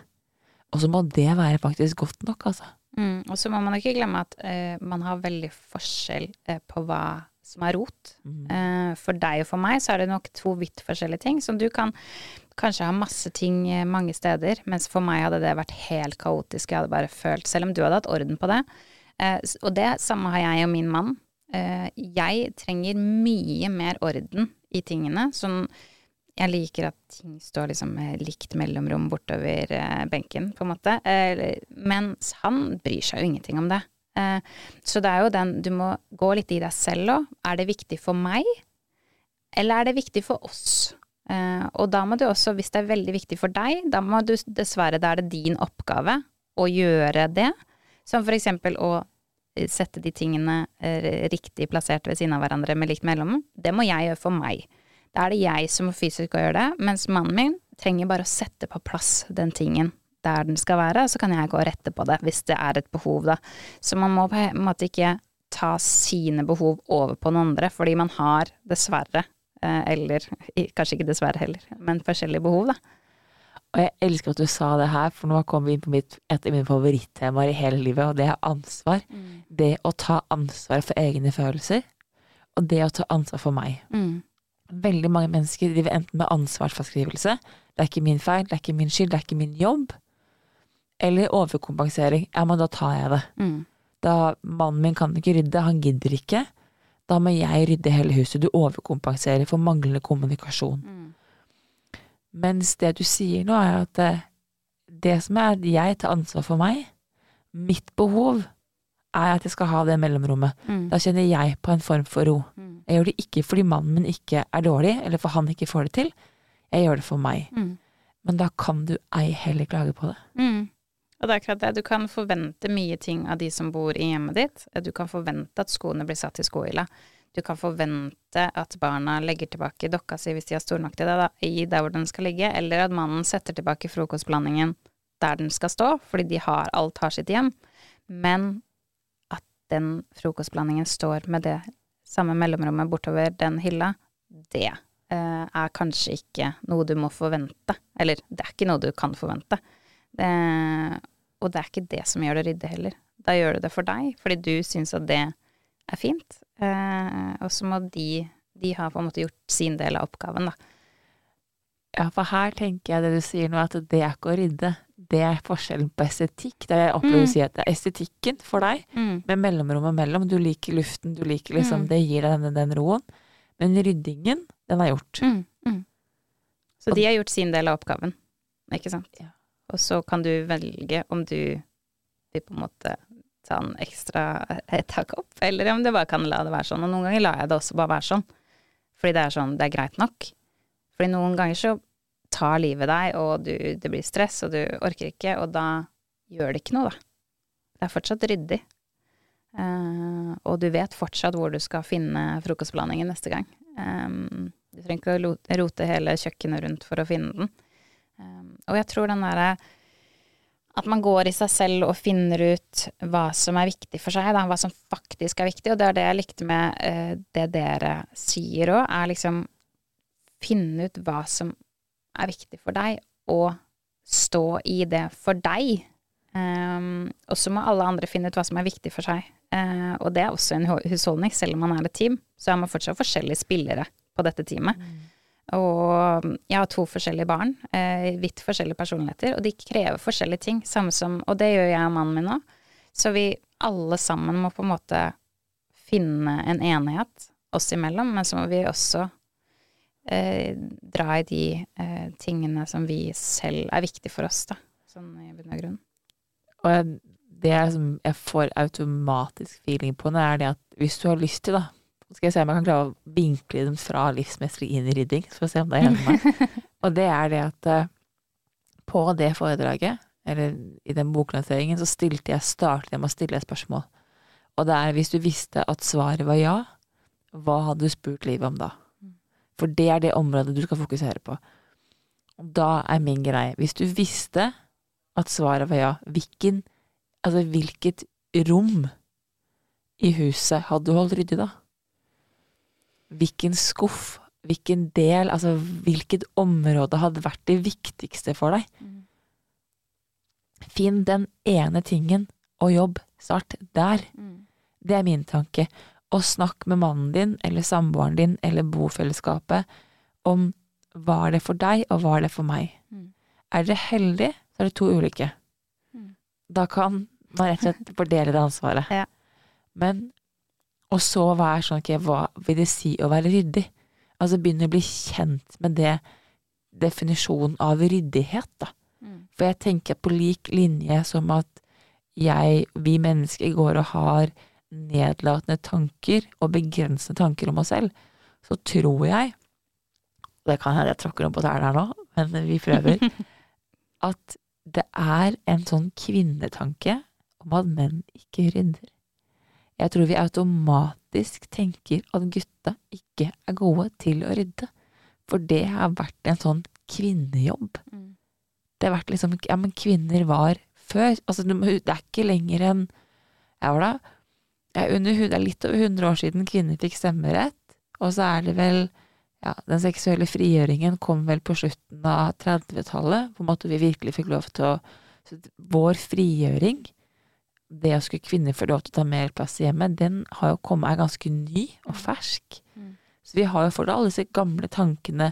Og så må det være faktisk godt nok, altså. Mm, og så må man ikke glemme at eh, man har veldig forskjell eh, på hva som er rot. Mm. Eh, for deg og for meg så er det nok to vidt forskjellige ting. Som du kan kanskje ha masse ting eh, mange steder, mens for meg hadde det vært helt kaotisk. Jeg hadde bare følt, selv om du hadde hatt orden på det. Eh, og det samme har jeg og min mann. Eh, jeg trenger mye mer orden i tingene. Sånn jeg liker at ting står liksom likt mellomrom bortover eh, benken, på en måte. Eh, mens han bryr seg jo ingenting om det. Eh, så det er jo den Du må gå litt i deg selv òg. Er det viktig for meg, eller er det viktig for oss? Eh, og da må du også, hvis det er veldig viktig for deg, da må du dessverre, da er det din oppgave å gjøre det. Som for eksempel å sette de tingene eh, riktig plassert ved siden av hverandre med likt mellom, Det må jeg gjøre for meg. Da er det jeg som må fysisk gjøre det, mens mannen min trenger bare å sette på plass den tingen der den skal være, så kan jeg gå og rette på det hvis det er et behov, da. Så man må på en måte ikke ta sine behov over på noen andre, fordi man har dessverre, eh, eller kanskje ikke dessverre heller, men forskjellige behov, da. Og jeg elsker at du sa det her, for nå kom vi inn på mitt, et av mine favorittemaer i hele livet, og det er ansvar. Mm. Det å ta ansvar for egne følelser, og det å ta ansvar for meg. Mm veldig mange mennesker driver enten med ansvarsfraskrivelse, det er ikke min feil, det er ikke min skyld, det er ikke min jobb, eller overkompensering, ja, men da tar jeg det. Mm. Da mannen min kan ikke rydde, han gidder ikke, da må jeg rydde hele huset, du overkompenserer for manglende kommunikasjon. Mens det du sier nå, er at det, det som er at jeg tar ansvar for meg, mitt behov, er at jeg skal ha det mellomrommet. Mm. Da kjenner jeg på en form for ro. Mm. Jeg gjør det ikke fordi mannen min ikke er dårlig, eller for han ikke får det til. Jeg gjør det for meg. Mm. Men da kan du ei heller klage på det. Mm. Og det er akkurat det. Du kan forvente mye ting av de som bor i hjemmet ditt. Du kan forvente at skoene blir satt i skohylla. Du kan forvente at barna legger tilbake dokka si hvis de har stor nok til det, da, i der hvor den skal ligge, eller at mannen setter tilbake frokostblandingen der den skal stå, fordi de har alt har sitt hjem. Men at den frokostblandingen står med det samme mellomrommet bortover den hylla, det eh, er kanskje ikke noe du må forvente. Eller det er ikke noe du kan forvente. Det, og det er ikke det som gjør det ryddig heller. Da gjør du det for deg, fordi du syns at det er fint. Eh, og så må de De har på en måte gjort sin del av oppgaven, da. Ja, for her tenker jeg det du sier nå, at det er ikke å rydde. Det er forskjellen på estetikk. Det er jeg opplever Mm. å si at det er estetikken for deg, med mellomrommet mellom. Du liker luften, du liker liksom Mm. Det gir deg den, den roen. Men ryddingen, den er gjort. Mm, mm. Så de har gjort sin del av oppgaven, ikke sant. Ja. Og så kan du velge om du vil på en måte ta en ekstra tak opp, eller om du bare kan la det være sånn. Og noen ganger lar jeg det også bare være sånn, fordi det er sånn, det er greit nok. Fordi noen ganger så tar livet deg, og du, det blir stress, og du orker ikke, og da gjør det ikke noe, da. Det er fortsatt ryddig. Uh, og du vet fortsatt hvor du skal finne frokostblandingen neste gang. Um, du trenger ikke å rote hele kjøkkenet rundt for å finne den. Um, og jeg tror den derre at man går i seg selv og finner ut hva som er viktig for seg, da, hva som faktisk er viktig. Og det er det jeg likte med uh, det dere sier òg, er liksom finne ut hva som er viktig for deg, og stå i det for deg. Um, og så må alle andre finne ut hva som er viktig for seg. Uh, og det er også en husholdning, selv om man er et team, så er man fortsatt forskjellige spillere på dette teamet. Og jeg har to forskjellige barn, eh, vidt forskjellige personligheter, og de krever forskjellige ting, samme som Og det gjør jeg og mannen min nå. Så vi alle sammen må på en måte finne en enighet oss imellom, men så må vi også eh, dra i de eh, tingene som vi selv er viktig for oss, da. Sånn i bunn og grunn. Og det jeg, jeg får automatisk feeling på, det er det at hvis du har lyst til, da Skal jeg se om jeg kan klare å vinkle dem fra livsmestring inn i rydding, for å se om det hjelper meg. Og det er det at eh, på det foredraget, eller i den boklanseringen, så stilte jeg, startet jeg med å stille et spørsmål. Og det er hvis du visste at svaret var ja, hva hadde du spurt livet om da? For det er det området du skal fokusere på. Og da er min greie Hvis du visste at svaret var ja, hvilken, altså hvilket rom i huset hadde du holdt ryddig da? Hvilken skuff, hvilken del, altså hvilket område hadde vært det viktigste for deg? Finn den ene tingen og jobb. Start der. Det er min tanke. Og snakk med mannen din eller samboeren din eller bofellesskapet om hva er det for deg, og hva er det for meg. Mm. Er dere heldige, så er det to ulike. Mm. Da kan man rett og slett fordele det ansvaret. Ja. Men Og så være sånn, ok, hva vil det si å være ryddig? Altså begynne å bli kjent med det definisjonen av ryddighet, da. Mm. For jeg tenker på lik linje som at jeg, vi mennesker går og har nedlatende tanker og begrensende tanker om oss selv, så tror jeg Det kan hende jeg tråkker noen på tærne her nå, men vi prøver. At det er en sånn kvinnetanke om at menn ikke rydder. Jeg tror vi automatisk tenker at gutta ikke er gode til å rydde. For det har vært en sånn kvinnejobb. Mm. Det har vært liksom Ja, men kvinner var før. Altså, det er ikke lenger enn Jeg var da ja, under, Det er litt over 100 år siden kvinner fikk stemmerett. Og så er det vel Ja, den seksuelle frigjøringen kom vel på slutten av 30-tallet. På en måte vi virkelig fikk lov til å så Vår frigjøring, det å skulle kvinner få lov til å ta mer plass i hjemmet, den har jo kommet, er ganske ny og fersk. Mm. Så vi har jo fortsatt alle disse gamle tankene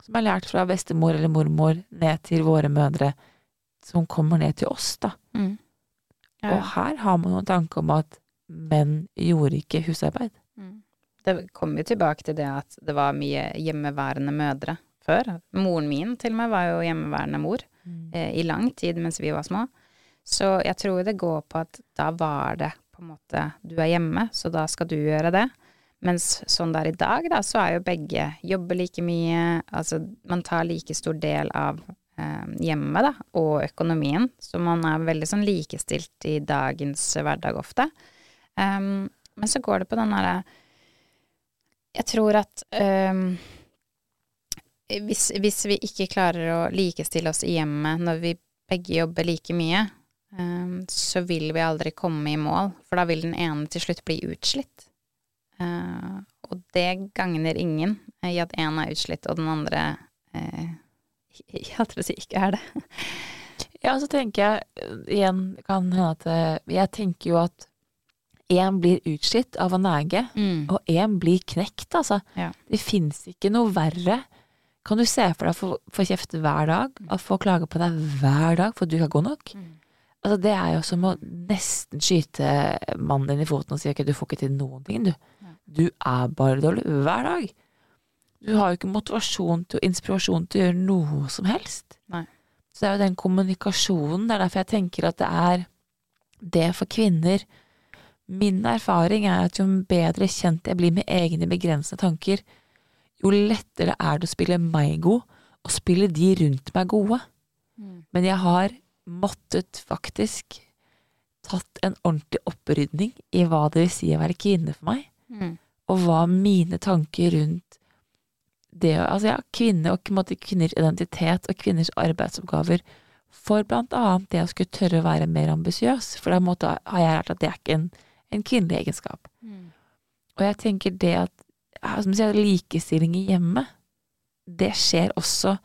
som er lært fra bestemor eller mormor ned til våre mødre, som kommer ned til oss, da. Mm. Ja, Og her har man noen tanke om at menn gjorde ikke husarbeid. Mm. Det kommer jo tilbake til det at det var mye hjemmeværende mødre før. Moren min til og med var jo hjemmeværende mor eh, i lang tid mens vi var små. Så jeg tror det går på at da var det på en måte Du er hjemme, så da skal du gjøre det. Mens sånn det er i dag, da, så er jo begge jobber like mye. Altså man tar like stor del av eh, hjemmet, da, og økonomien. Så man er veldig sånn likestilt i dagens hverdag ofte. Um, men så går det på den derre Jeg tror at um, hvis, hvis vi ikke klarer å likestille oss i hjemmet når vi begge jobber like mye, så vil vi aldri komme i mål, for da vil den ene til slutt bli utslitt. Uh, og det gagner ingen i at én er utslitt og den andre uh, jeg holdt å si ikke er det. Ja, så tenker jeg igjen kan hende at Jeg tenker jo at én blir utslitt av å nege, Mm. og én blir knekt, altså. Ja. Det fins ikke noe verre. Kan du se for deg å få, kjeft hver dag, å få klage på deg hver dag for at du ikke er god nok? Altså, det er jo som å nesten skyte mannen din i foten og si ok, du får ikke til noen ting, du. Du er bare dårlig hver dag. Du har jo ikke motivasjon til inspirasjon til å gjøre noe som helst. Nei. Så det er jo den kommunikasjonen, det er derfor jeg tenker at det er det for kvinner Min erfaring er at jo bedre kjent jeg blir med egne begrensede tanker, jo lettere er det å spille meg god, og spille de rundt meg gode. Men jeg har måttet faktisk tatt en ordentlig opprydning i hva det vil si å være kvinne for meg, Mm. og hva mine tanker rundt det Altså, ja, kvinne og måte kvinners identitet og kvinners arbeidsoppgaver for blant annet det å skulle tørre å være mer ambisiøs, for da måte har jeg lært at det er ikke en, en kvinnelig egenskap. Og jeg tenker det at som sier, likestilling i hjemmet, det skjer også.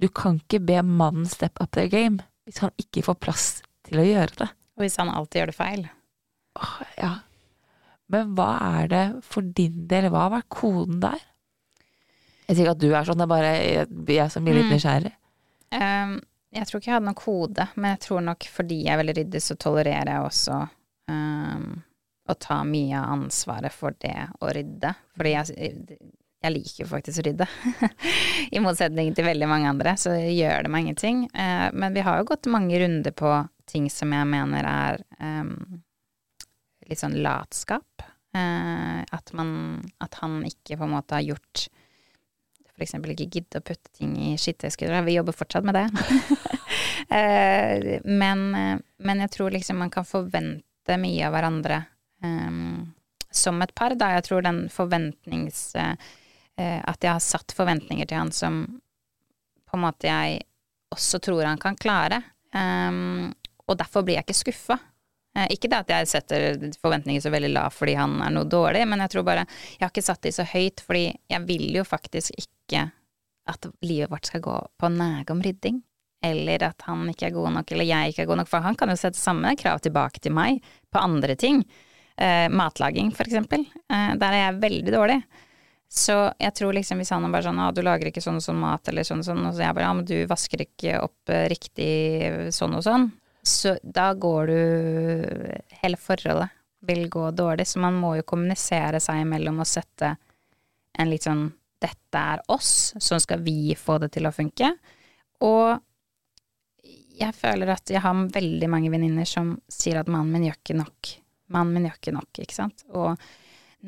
Du kan ikke be mannen step up their game hvis han ikke får plass til å gjøre det. Og hvis han alltid gjør det feil. Åh, ja. Men hva er det for din del, hva har vært koden der? Jeg sier ikke at du er sånn, det er bare jeg, jeg som blir litt Mm. nysgjerrig. Um, jeg tror ikke jeg hadde noen kode, men jeg tror nok fordi jeg er veldig ryddig, så tolererer jeg også um, å ta mye av ansvaret for det å rydde. Fordi jeg, jeg liker jo faktisk å rydde. I motsetning til veldig mange andre, så gjør det meg ingenting. Eh, men vi har jo gått mange runder på ting som jeg mener er eh, litt sånn latskap. Eh, at man At han ikke på en måte har gjort eksempel ikke gidde å putte ting i skitteskuer. Vi jobber fortsatt med det. Eh, men, men jeg tror liksom man kan forvente mye av hverandre eh, som et par, da. Jeg tror den forventnings... eh, at jeg har satt forventninger til han som på en måte jeg også tror han kan klare. Um, og derfor blir jeg ikke skuffa. Eh, ikke det at jeg setter forventninger så veldig lav fordi han er noe dårlig, men jeg tror bare Jeg har ikke satt de så høyt, fordi jeg vil jo faktisk ikke at livet vårt skal gå på nege om rydding. Eller at han ikke er god nok, eller jeg ikke er god nok. For han kan jo sette samme krav tilbake til meg på andre ting. Eh, matlaging, for eksempel. Eh, der er jeg veldig dårlig. Så jeg tror liksom hvis han bare sånn ah, 'du lager ikke sånn og sånn mat', eller sånn og sånn, og så jeg bare 'ja, men du vasker ikke opp eh, riktig sånn og sånn', så da går du Hele forholdet vil gå dårlig, så man må jo kommunisere seg imellom og sette en litt sånn 'dette er oss, sånn skal vi få det til å funke'. Og jeg føler at jeg har veldig mange venninner som sier at mannen min gjør ikke nok. Mannen min gjør ikke nok, ikke sant. Og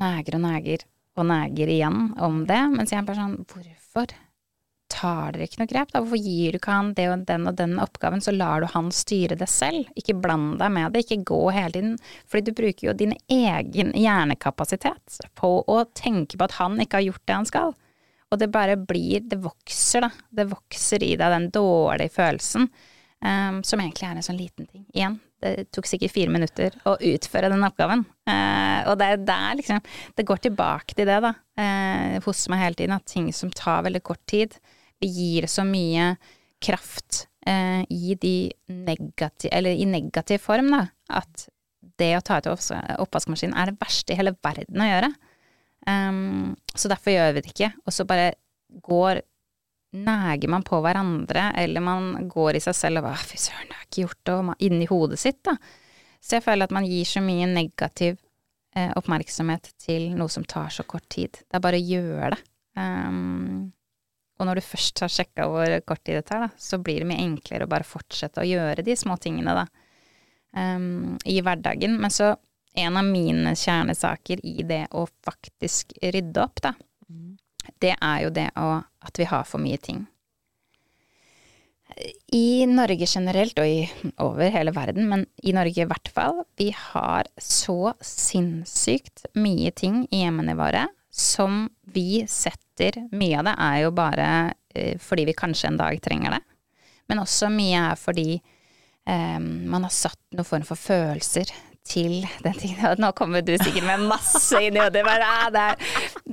neger og neger og neger igjen om det. Mens jeg er bare sånn, hvorfor tar dere ikke noe grep? Da? Hvorfor gir du ikke han det og den og den oppgaven, så lar du han styre det selv? Ikke bland deg med det, ikke gå hele tiden. Fordi du bruker jo din egen hjernekapasitet på å tenke på at han ikke har gjort det han skal. Og det bare blir, det vokser, da. Det vokser i deg, den dårlige følelsen. Um, som egentlig er en sånn liten ting. Igjen, det tok sikkert fire minutter å utføre den oppgaven. Eh, og det er der liksom Det går tilbake til det, da, eh, hos meg hele tiden, at ting som tar veldig kort tid, vi gir så mye kraft eh, i negativ, i negativ form, da, at det å ta ut oppvaskmaskinen er det verste i hele verden å gjøre. Um, så derfor gjør vi det ikke. Og så bare går Neger man på hverandre, eller man går i seg selv og bare 'fy søren, det har ikke gjort det', og man, inni hodet sitt, da. Så jeg føler at man gir så mye negativ eh, oppmerksomhet til noe som tar så kort tid. Det er bare å gjøre det. Um, og når du først har sjekka hvor kort tid det tar, da, så blir det mye enklere å bare fortsette å gjøre de små tingene, da. Um, I hverdagen. Men så en av mine kjernesaker i det å faktisk rydde opp, da, det er jo det å, at vi har for mye ting. I Norge generelt, og i, over hele verden, men i Norge i hvert fall, vi har så sinnssykt mye ting i hjemmene våre som vi setter Mye av det er jo bare eh, fordi vi kanskje en dag trenger det, men også mye er fordi eh, man har satt noen form for følelser til den tingen. Nå kommer du sikkert med masse inn i hodet. Ah,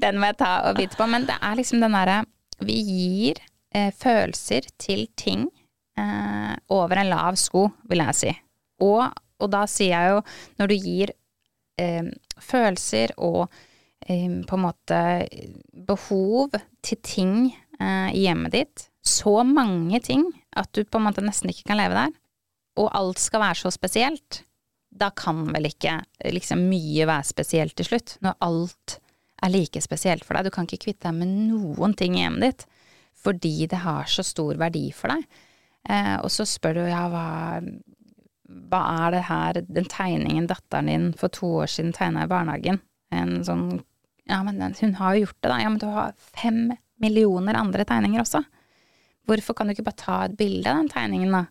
den må jeg ta og bite på. Men det er liksom den derre Vi gir eh, følelser til ting eh, over en lav sko, vil jeg si. Og, og, da sier jeg jo, når du gir eh, følelser og eh, på en måte behov til ting eh, i hjemmet ditt, så mange ting at du på en måte nesten ikke kan leve der, og alt skal være så spesielt, da kan vel ikke liksom mye være spesielt til slutt, når alt er like spesielt for deg. Du kan ikke kvitte deg med noen ting i hjemmet ditt fordi det har så stor verdi for deg. Eh, og så spør du ja, hva, hva er det her, den tegningen datteren din for to år siden tegna i barnehagen, en sånn ja, men hun har jo gjort det, da. Ja, men du har fem millioner andre tegninger også. Hvorfor kan du ikke bare ta et bilde av den tegningen, da?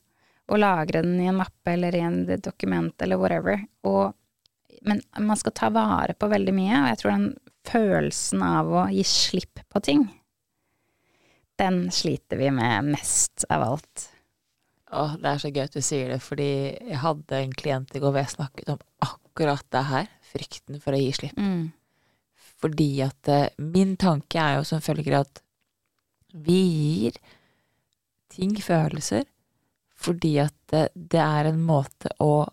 og lagre den i en mappe eller i en dokument eller whatever. Og, men man skal ta vare på veldig mye, og jeg tror den følelsen av å gi slipp på ting, den sliter vi med mest av alt. Åh, det er så gøy at du sier det, fordi jeg hadde en klient i går hvor jeg snakket om akkurat det her, frykten for å gi slipp. Mm. Fordi at uh, min tanke er jo som følger at vi gir ting følelser fordi at det, det, er en måte å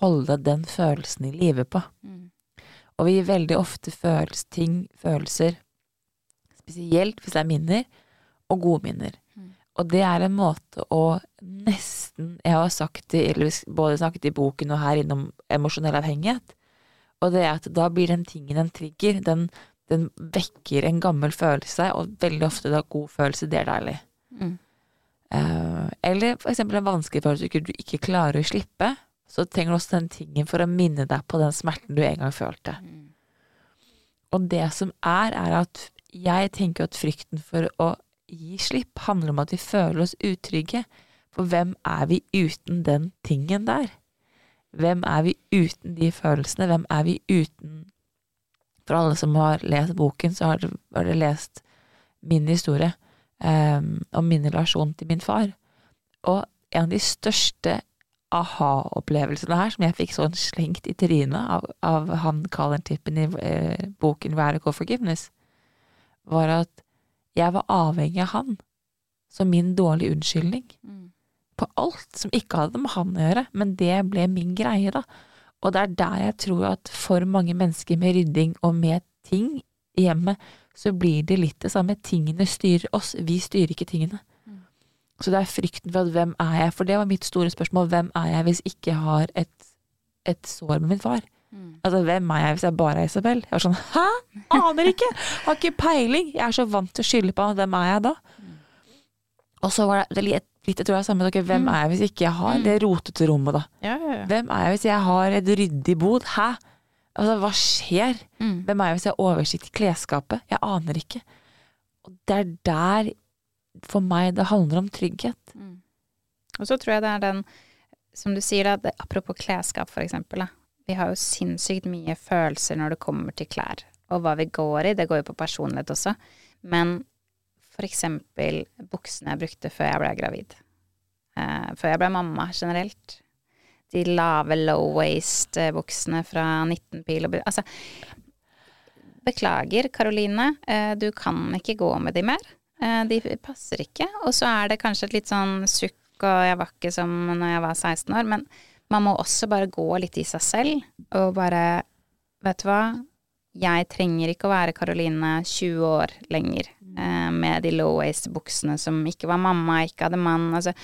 holde den følelsen i live på. Mm. Og vi gir veldig ofte føles, ting, følelser, spesielt hvis det er minner, og gode minner. Mm. Og det er en måte å nesten Jeg har sagt det, eller både snakket i boken og her innom emosjonell avhengighet. Og det er at da blir den tingen en trigger. Den, den vekker en gammel følelse, og veldig ofte da god følelse, det er deilig. Mm. Uh, eller for eksempel en vanskelig følelse du ikke klarer å slippe. Så trenger du også den tingen for å minne deg på den smerten du en gang følte. Mm. Og det som er, er at jeg tenker at frykten for å gi slipp handler om at vi føler oss utrygge. For hvem er vi uten den tingen der? Hvem er vi uten de følelsene? Hvem er vi uten For alle som har lest boken, så har dere lest min historie um, om min relasjon til min far. Og en av de største aha-opplevelsene her, som jeg fikk sånn slengt i trynet av, av han Colin Tippen i eh, boken Radical Forgiveness, var at jeg var avhengig av han som min dårlige unnskyldning. Mm. På alt som ikke hadde med han å gjøre, men det ble min greie, da. Og det er der jeg tror at for mange mennesker med rydding og med ting i hjemmet, så blir det litt det samme. Tingene styrer oss, vi styrer ikke tingene. Mm. Så det er frykten for at hvem er jeg? For det var mitt store spørsmål. Hvem er jeg hvis jeg ikke har et, et sår med min far? Mm. Altså, hvem er jeg hvis jeg bare er Isabel? Jeg var sånn, hæ? Aner ikke! Har ikke peiling! Jeg er så vant til å skylde på hvem er jeg da? Mm. Og så var det litt, litt jeg tror jeg samme dere, hvem mm. er jeg hvis ikke jeg har det rotete rommet, da? Ja, ja, ja. Hvem er jeg hvis jeg har et ryddig bod? Hæ? Altså, hva skjer? Mm. Hvem er jeg hvis jeg har oversikt i klesskapet? Jeg aner ikke. Og det er der, for meg, det handler om trygghet. Mm. Og så tror jeg det er den, som du sier, da, det, apropos klesskap, for eksempel. Vi har jo sinnssykt mye følelser når det kommer til klær. Og hva vi går i, det går jo på personlighet også. Men for eksempel buksene jeg brukte før jeg ble gravid. Eh, før jeg ble mamma generelt de lave low-waste-buksene fra 19 pil og Altså, beklager, Karoline, eh, du kan ikke gå med de mer. Eh, de passer ikke. Og så er det kanskje et litt sånn sukk, og jeg var ikke som når jeg var 16 år, men man må også bare gå litt i seg selv og bare Vet du hva, jeg trenger ikke å være Karoline 20 år lenger eh, med de low-waste-buksene som ikke var mamma, ikke hadde mann. Altså,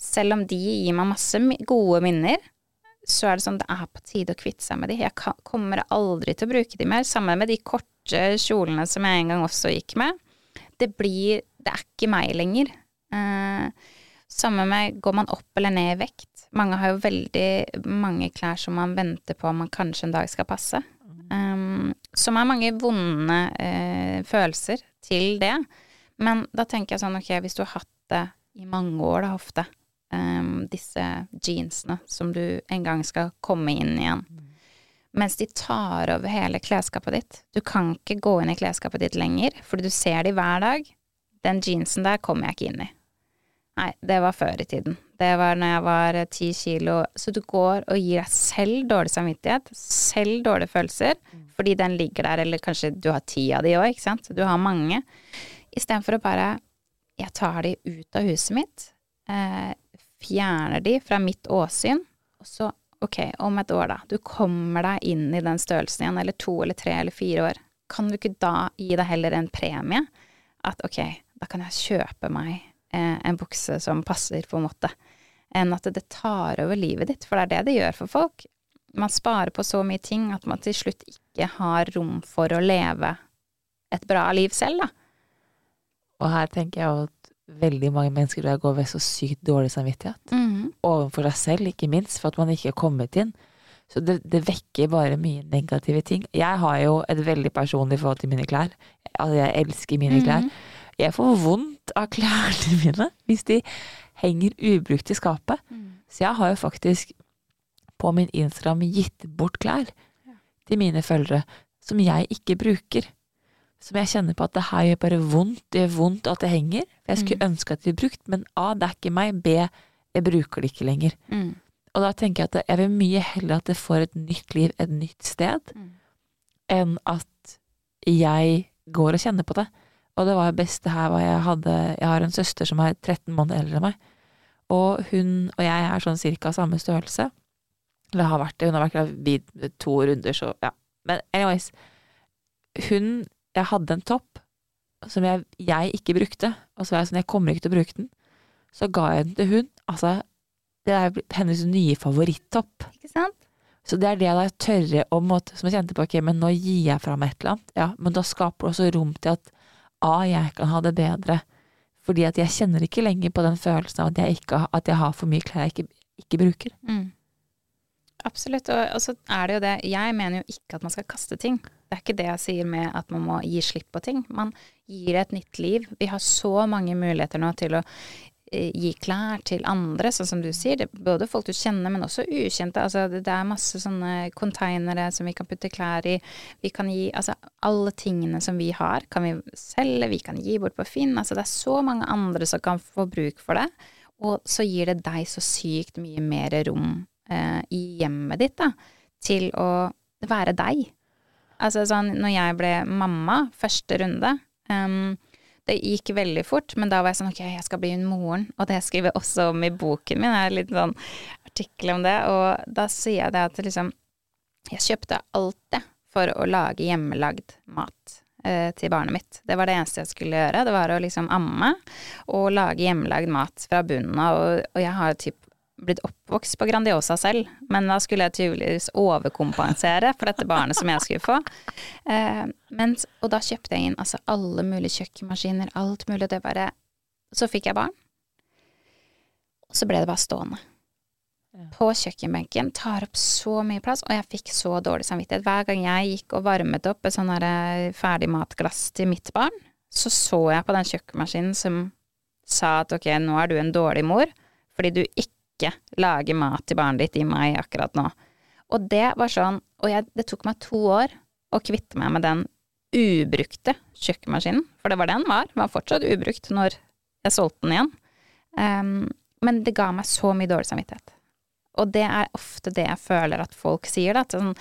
selv om de gir meg masse gode minner, så er det sånn det er på tide å kvitte seg med de. Jeg kommer aldri til å bruke de mer. Sammen med de korte kjolene som jeg en gang også gikk med. Det blir Det er ikke meg lenger. Eh, Samme med går man opp eller ned i vekt. Mange har jo veldig mange klær som man venter på om man kanskje en dag skal passe. Um, som er mange vonde uh, følelser til det. Men da tenker jeg sånn, ok, hvis du har hatt det i mange år, da ofte, um, disse jeansene som du en gang skal komme inn igjen. Mm. Mens de tar over hele klesskapet ditt. Du kan ikke gå inn i klesskapet ditt lenger, fordi du ser de hver dag. Den jeansen der kommer jeg ikke inn i. Nei, det var før i tiden. Det var når jeg var eh, ti kilo. Så du går og gir deg selv dårlig samvittighet, selv dårlige følelser, fordi den ligger der, eller kanskje du har ti av de òg, ikke sant. Du har mange. Istedenfor å bare Jeg tar de ut av huset mitt, eh, fjerner de fra mitt åsyn, og så ok, om et år da, du kommer deg inn i den størrelsen igjen, eller to eller tre eller fire år, kan du ikke da gi deg heller en premie? At ok, da kan jeg kjøpe meg eh, en bukse som passer, på en måte, enn at det tar over livet ditt, for det er det det gjør for folk. Man sparer på så mye ting at man til slutt ikke har rom for å leve et bra liv selv, da. Og her tenker jeg at veldig mange mennesker der går ved så sykt dårlig samvittighet. Overfor seg selv, ikke minst, for at man ikke er kommet inn. Så det, det vekker bare mye negative ting. Jeg har jo et veldig personlig forhold til mine klær. Altså, jeg elsker mine klær. Jeg får vondt av klærne mine hvis de henger ubrukt i skapet. Så jeg har jo faktisk på min Instagram gitt bort klær til mine følgere som jeg ikke bruker. Som jeg kjenner på at det her gjør bare vondt. Det gjør vondt at det henger. For jeg skulle ønske at det ble brukt, men A, det er ikke meg. B, jeg bruker det ikke lenger. Mm. Og da tenker jeg at jeg vil mye heller at det får et nytt liv et nytt sted, Mm. enn at jeg går og kjenner på det. Og det var det her var jeg hadde Jeg har en søster som er 13 måneder eldre enn meg. Og hun og jeg er sånn cirka samme størrelse. Eller har vært det. Hun har vært gravid to runder, så ja. Men anyways. Hun Jeg hadde en topp som jeg, jeg ikke brukte, og så var jeg sånn Jeg kommer ikke til å bruke den. Så ga jeg den til hun. Altså, det er hennes nye favorittopp. Ikke sant? Så det er det da jeg tørre å måte, Som jeg kjente på, ok, men nå gir jeg fra meg et eller annet. Ja, men da skaper det også rom til at A, jeg kan ha det bedre. Fordi at jeg kjenner ikke lenger på den følelsen av at jeg, ikke, at jeg har for mye klær jeg ikke, ikke bruker. Mm. Absolutt. Og, og så er det jo det Jeg mener jo ikke at man skal kaste ting. Det er ikke det jeg sier med at man må gi slipp på ting. Man gir et nytt liv. Vi har så mange muligheter nå til å eh, gi klær til andre, sånn som du sier. Er både folk du kjenner, men også ukjente. Altså, det er masse sånne konteinere som vi kan putte klær i. Vi kan gi Altså, alle tingene som vi har, kan vi selge, vi kan gi bort på Finn. Altså, det er så mange andre som kan få bruk for det. Og så gir det deg så sykt mye mer rom eh, i hjemmet ditt, da, til å være deg. Altså sånn, når jeg ble mamma første runde um, Det gikk veldig fort, men da var jeg sånn ok, jeg skal bli moren, og det skriver jeg også om i boken min, Jeg er en liten sånn artikkel om det, og da sier jeg det at liksom Jeg kjøpte alt det for å lage hjemmelagd mat eh, til barnet mitt. Det var det eneste jeg skulle gjøre, det var å liksom amme og lage hjemmelagd mat fra bunnen av, og, og jeg har typ blitt oppvokst på Grandiosa selv, men da skulle jeg tydeligvis overkompensere for dette barnet som jeg skulle få. Eh, mens, og da kjøpte jeg inn altså alle mulige kjøkkenmaskiner, alt mulig, det bare Så fikk jeg barn, og så ble det bare stående. På kjøkkenbenken, tar opp så mye plass, og jeg fikk så dårlig samvittighet. Hver gang jeg gikk og varmet opp et sånn eh, ferdig matglass til mitt barn, så så jeg på den kjøkkenmaskinen som sa at ok, nå er du en dårlig mor, fordi du ikke lager mat til barnet ditt i meg akkurat nå. Og det var sånn, og jeg, det tok meg to år å kvitte meg med den ubrukte kjøkkenmaskinen, for det var den var, den var fortsatt ubrukt når jeg solgte den igjen. Um, men det ga meg så mye dårlig samvittighet. Og det er ofte det jeg føler at folk sier, da, at sånn,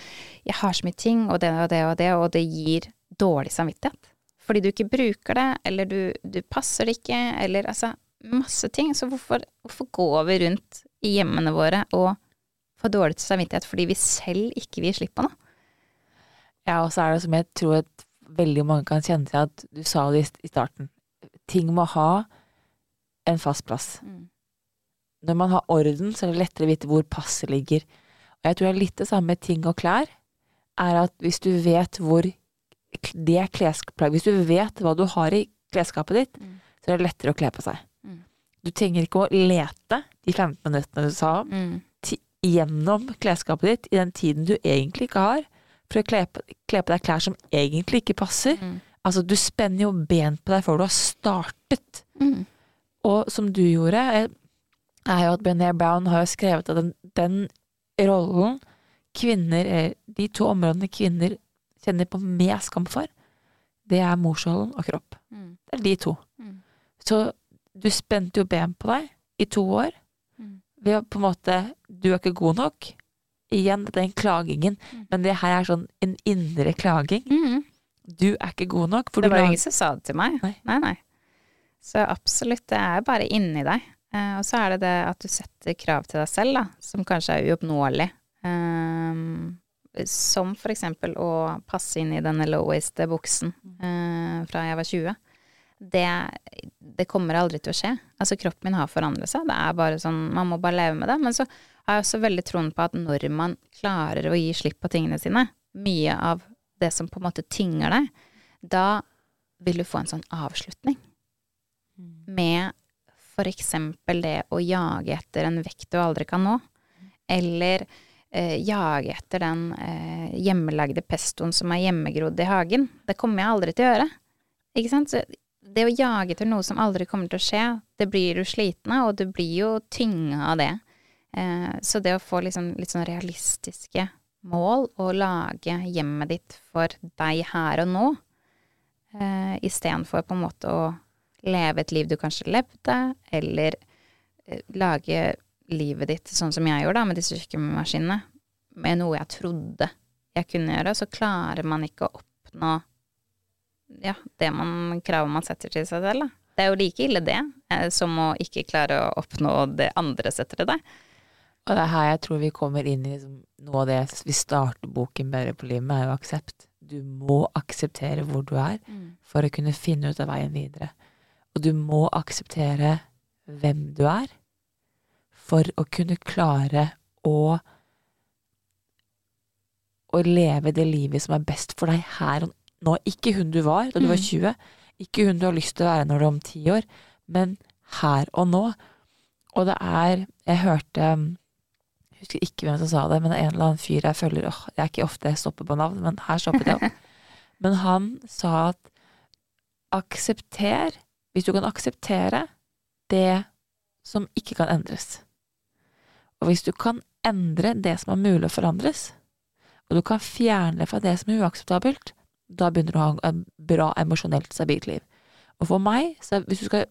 jeg har så mye ting, og det og det og det, og det gir dårlig samvittighet. Fordi du ikke bruker det, eller du, du passer det ikke, eller altså masse ting. Så hvorfor, hvorfor går vi rundt i hjemmene våre og får dårlig til samvittighet fordi vi selv ikke vil slippe på noe? Ja, og så er det som jeg tror at veldig mange kan kjenne til at du sa det i- i starten. Ting må ha en fast plass. Mm. Når man har orden, så er det lettere å vite hvor passet ligger. Og jeg tror det er litt det samme med ting og klær. Er at hvis du vet hvor det klesplagget Hvis du vet hva du har i klesskapet ditt, Mm. så er det lettere å kle på seg. Du trenger ikke å lete de 15 minuttene du sa om, Mm. gjennom klesskapet ditt i den tiden du egentlig ikke har, for å kle kle på deg klær som egentlig ikke passer. Mm. Altså, du spenner jo ben på deg før du har startet. Mm. Og som du gjorde, er er jo at Brené Brown har jo skrevet at den, den rollen kvinner, eller de to områdene kvinner kjenner på mer skam for, det er morsrollen og kropp. Mm. Det er de to. Mm. Så du spente jo ben på deg i to år Mm. ved å på en måte Du er ikke god nok. Igjen den klagingen. Mm. Men det her er sånn en indre klaging. Mm. Du er ikke god nok. Det du var jo ingen som sa det til meg. Nei. nei. nei. Så absolutt, det er bare inni deg. Eh, og så er det det at du setter krav til deg selv, da, som kanskje er uoppnåelig. Ehm, som for eksempel å passe inn i denne low-waste-buksen eh, fra jeg var 20. Det, det kommer aldri til å skje. Altså kroppen min har forandret seg. Det er bare sånn, Man må bare leve med det. Men så har jeg også veldig troen på at når man klarer å gi slipp på tingene sine, mye av det som på en måte tynger deg, da vil du få en sånn avslutning med for eksempel det å jage etter en vekt du aldri kan nå, eller eh, jage etter den eh, hjemmelagde pestoen som er hjemmegrodd i hagen. Det kommer jeg aldri til å gjøre. Ikke sant? Så det å jage etter noe som aldri kommer til å skje, det blir du sliten av, og du blir jo tynga av det. Eh, så det å få liksom, litt sånn realistiske mål, og lage hjemmet ditt for deg her og nå, eh, istedenfor på en måte å leve et liv du kanskje levde, eller eh, lage livet ditt sånn som jeg gjorde, da, med disse kjøkkenmaskinene, med noe jeg trodde jeg kunne gjøre, så klarer man ikke å oppnå ja, det man, kravet man setter til seg selv. Da. Det er jo like ille det, eh, som å ikke klare å oppnå det andre setter til deg. Og det er her jeg tror vi kommer inn i liksom, noe av det vi starter boken Bedre på livet med, er jo aksept. Du må akseptere hvor du er for å kunne finne ut av veien videre. Og du må akseptere hvem du er for å kunne klare å å leve det livet som er best for deg her og nå. Ikke hun du var da du var Mm. 20, ikke hun du har lyst til å være når du er om ti år, men her og nå. Og det er Jeg hørte Jeg husker ikke hvem som sa det, men en eller annen fyr jeg følger åh, Det er ikke ofte jeg stopper på navn, men her stoppet jeg opp. Men han sa at aksepter Hvis du kan akseptere det som ikke kan endres. Og hvis du kan endre det som er mulig å forandres, og du kan fjerne fra det som er uakseptabelt, da begynner du å ha en bra emosjonelt stabilt liv. Og for meg, så hvis du skal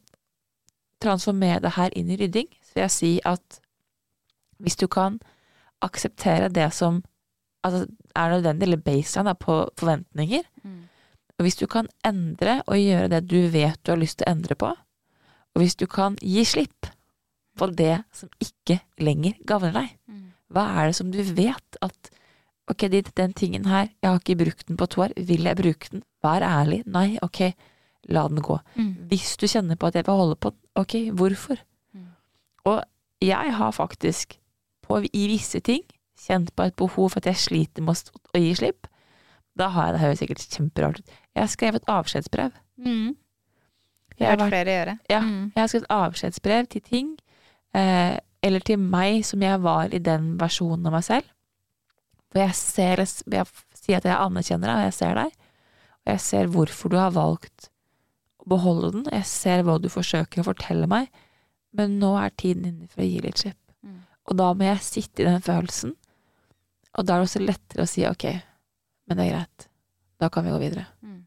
transformere det her inn i rydding, så vil jeg si at hvis du kan akseptere det som altså, er nødvendig, eller baseline da, på forventninger, og hvis du kan endre og gjøre det du vet du har lyst til å endre på, og hvis du kan gi slipp på det som ikke lenger gagner deg, hva er det som du vet at ok, den tingen her, jeg har ikke brukt den på to år, vil jeg bruke den? Vær ærlig. Nei, ok, la den gå. Hvis du kjenner på at jeg vil holde på den, ok, hvorfor? Og jeg har faktisk, på, i visse ting, kjent på et behov for at jeg sliter med å, gi slipp. Da har jeg, det høres sikkert kjemperart ut, jeg har skrevet avskjedsbrev. Mm. Jeg har hørt flere gjøre. Ja, Mm. jeg har skrevet avskjedsbrev til ting, eh, eller til meg som jeg var i den versjonen av meg selv. Hvor jeg ser, jeg sier at jeg anerkjenner deg, og jeg ser deg. Og jeg ser hvorfor du har valgt å beholde den. Jeg ser hva du forsøker å fortelle meg. Men nå er tiden inne for å gi litt slipp. Mm. Og da må jeg sitte i den følelsen. Og da er det også lettere å si ok, men det er greit. Da kan vi gå videre. Mm.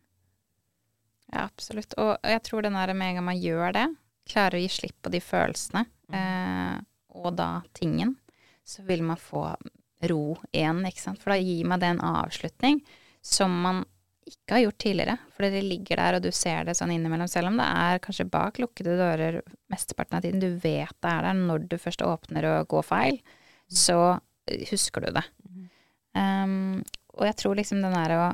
Ja, absolutt. Og jeg tror den der med en gang man gjør det, klarer å gi slipp på de følelsene, eh, og da tingen, så vil man få ro igjen, ikke sant. For da gir meg det en avslutning som man ikke har gjort tidligere. For det ligger der, og du ser det sånn innimellom, selv om det er kanskje bak lukkede dører mesteparten av tiden. Du vet det er der når du først åpner og går feil, så eh, husker du det. Um, og jeg tror liksom den er å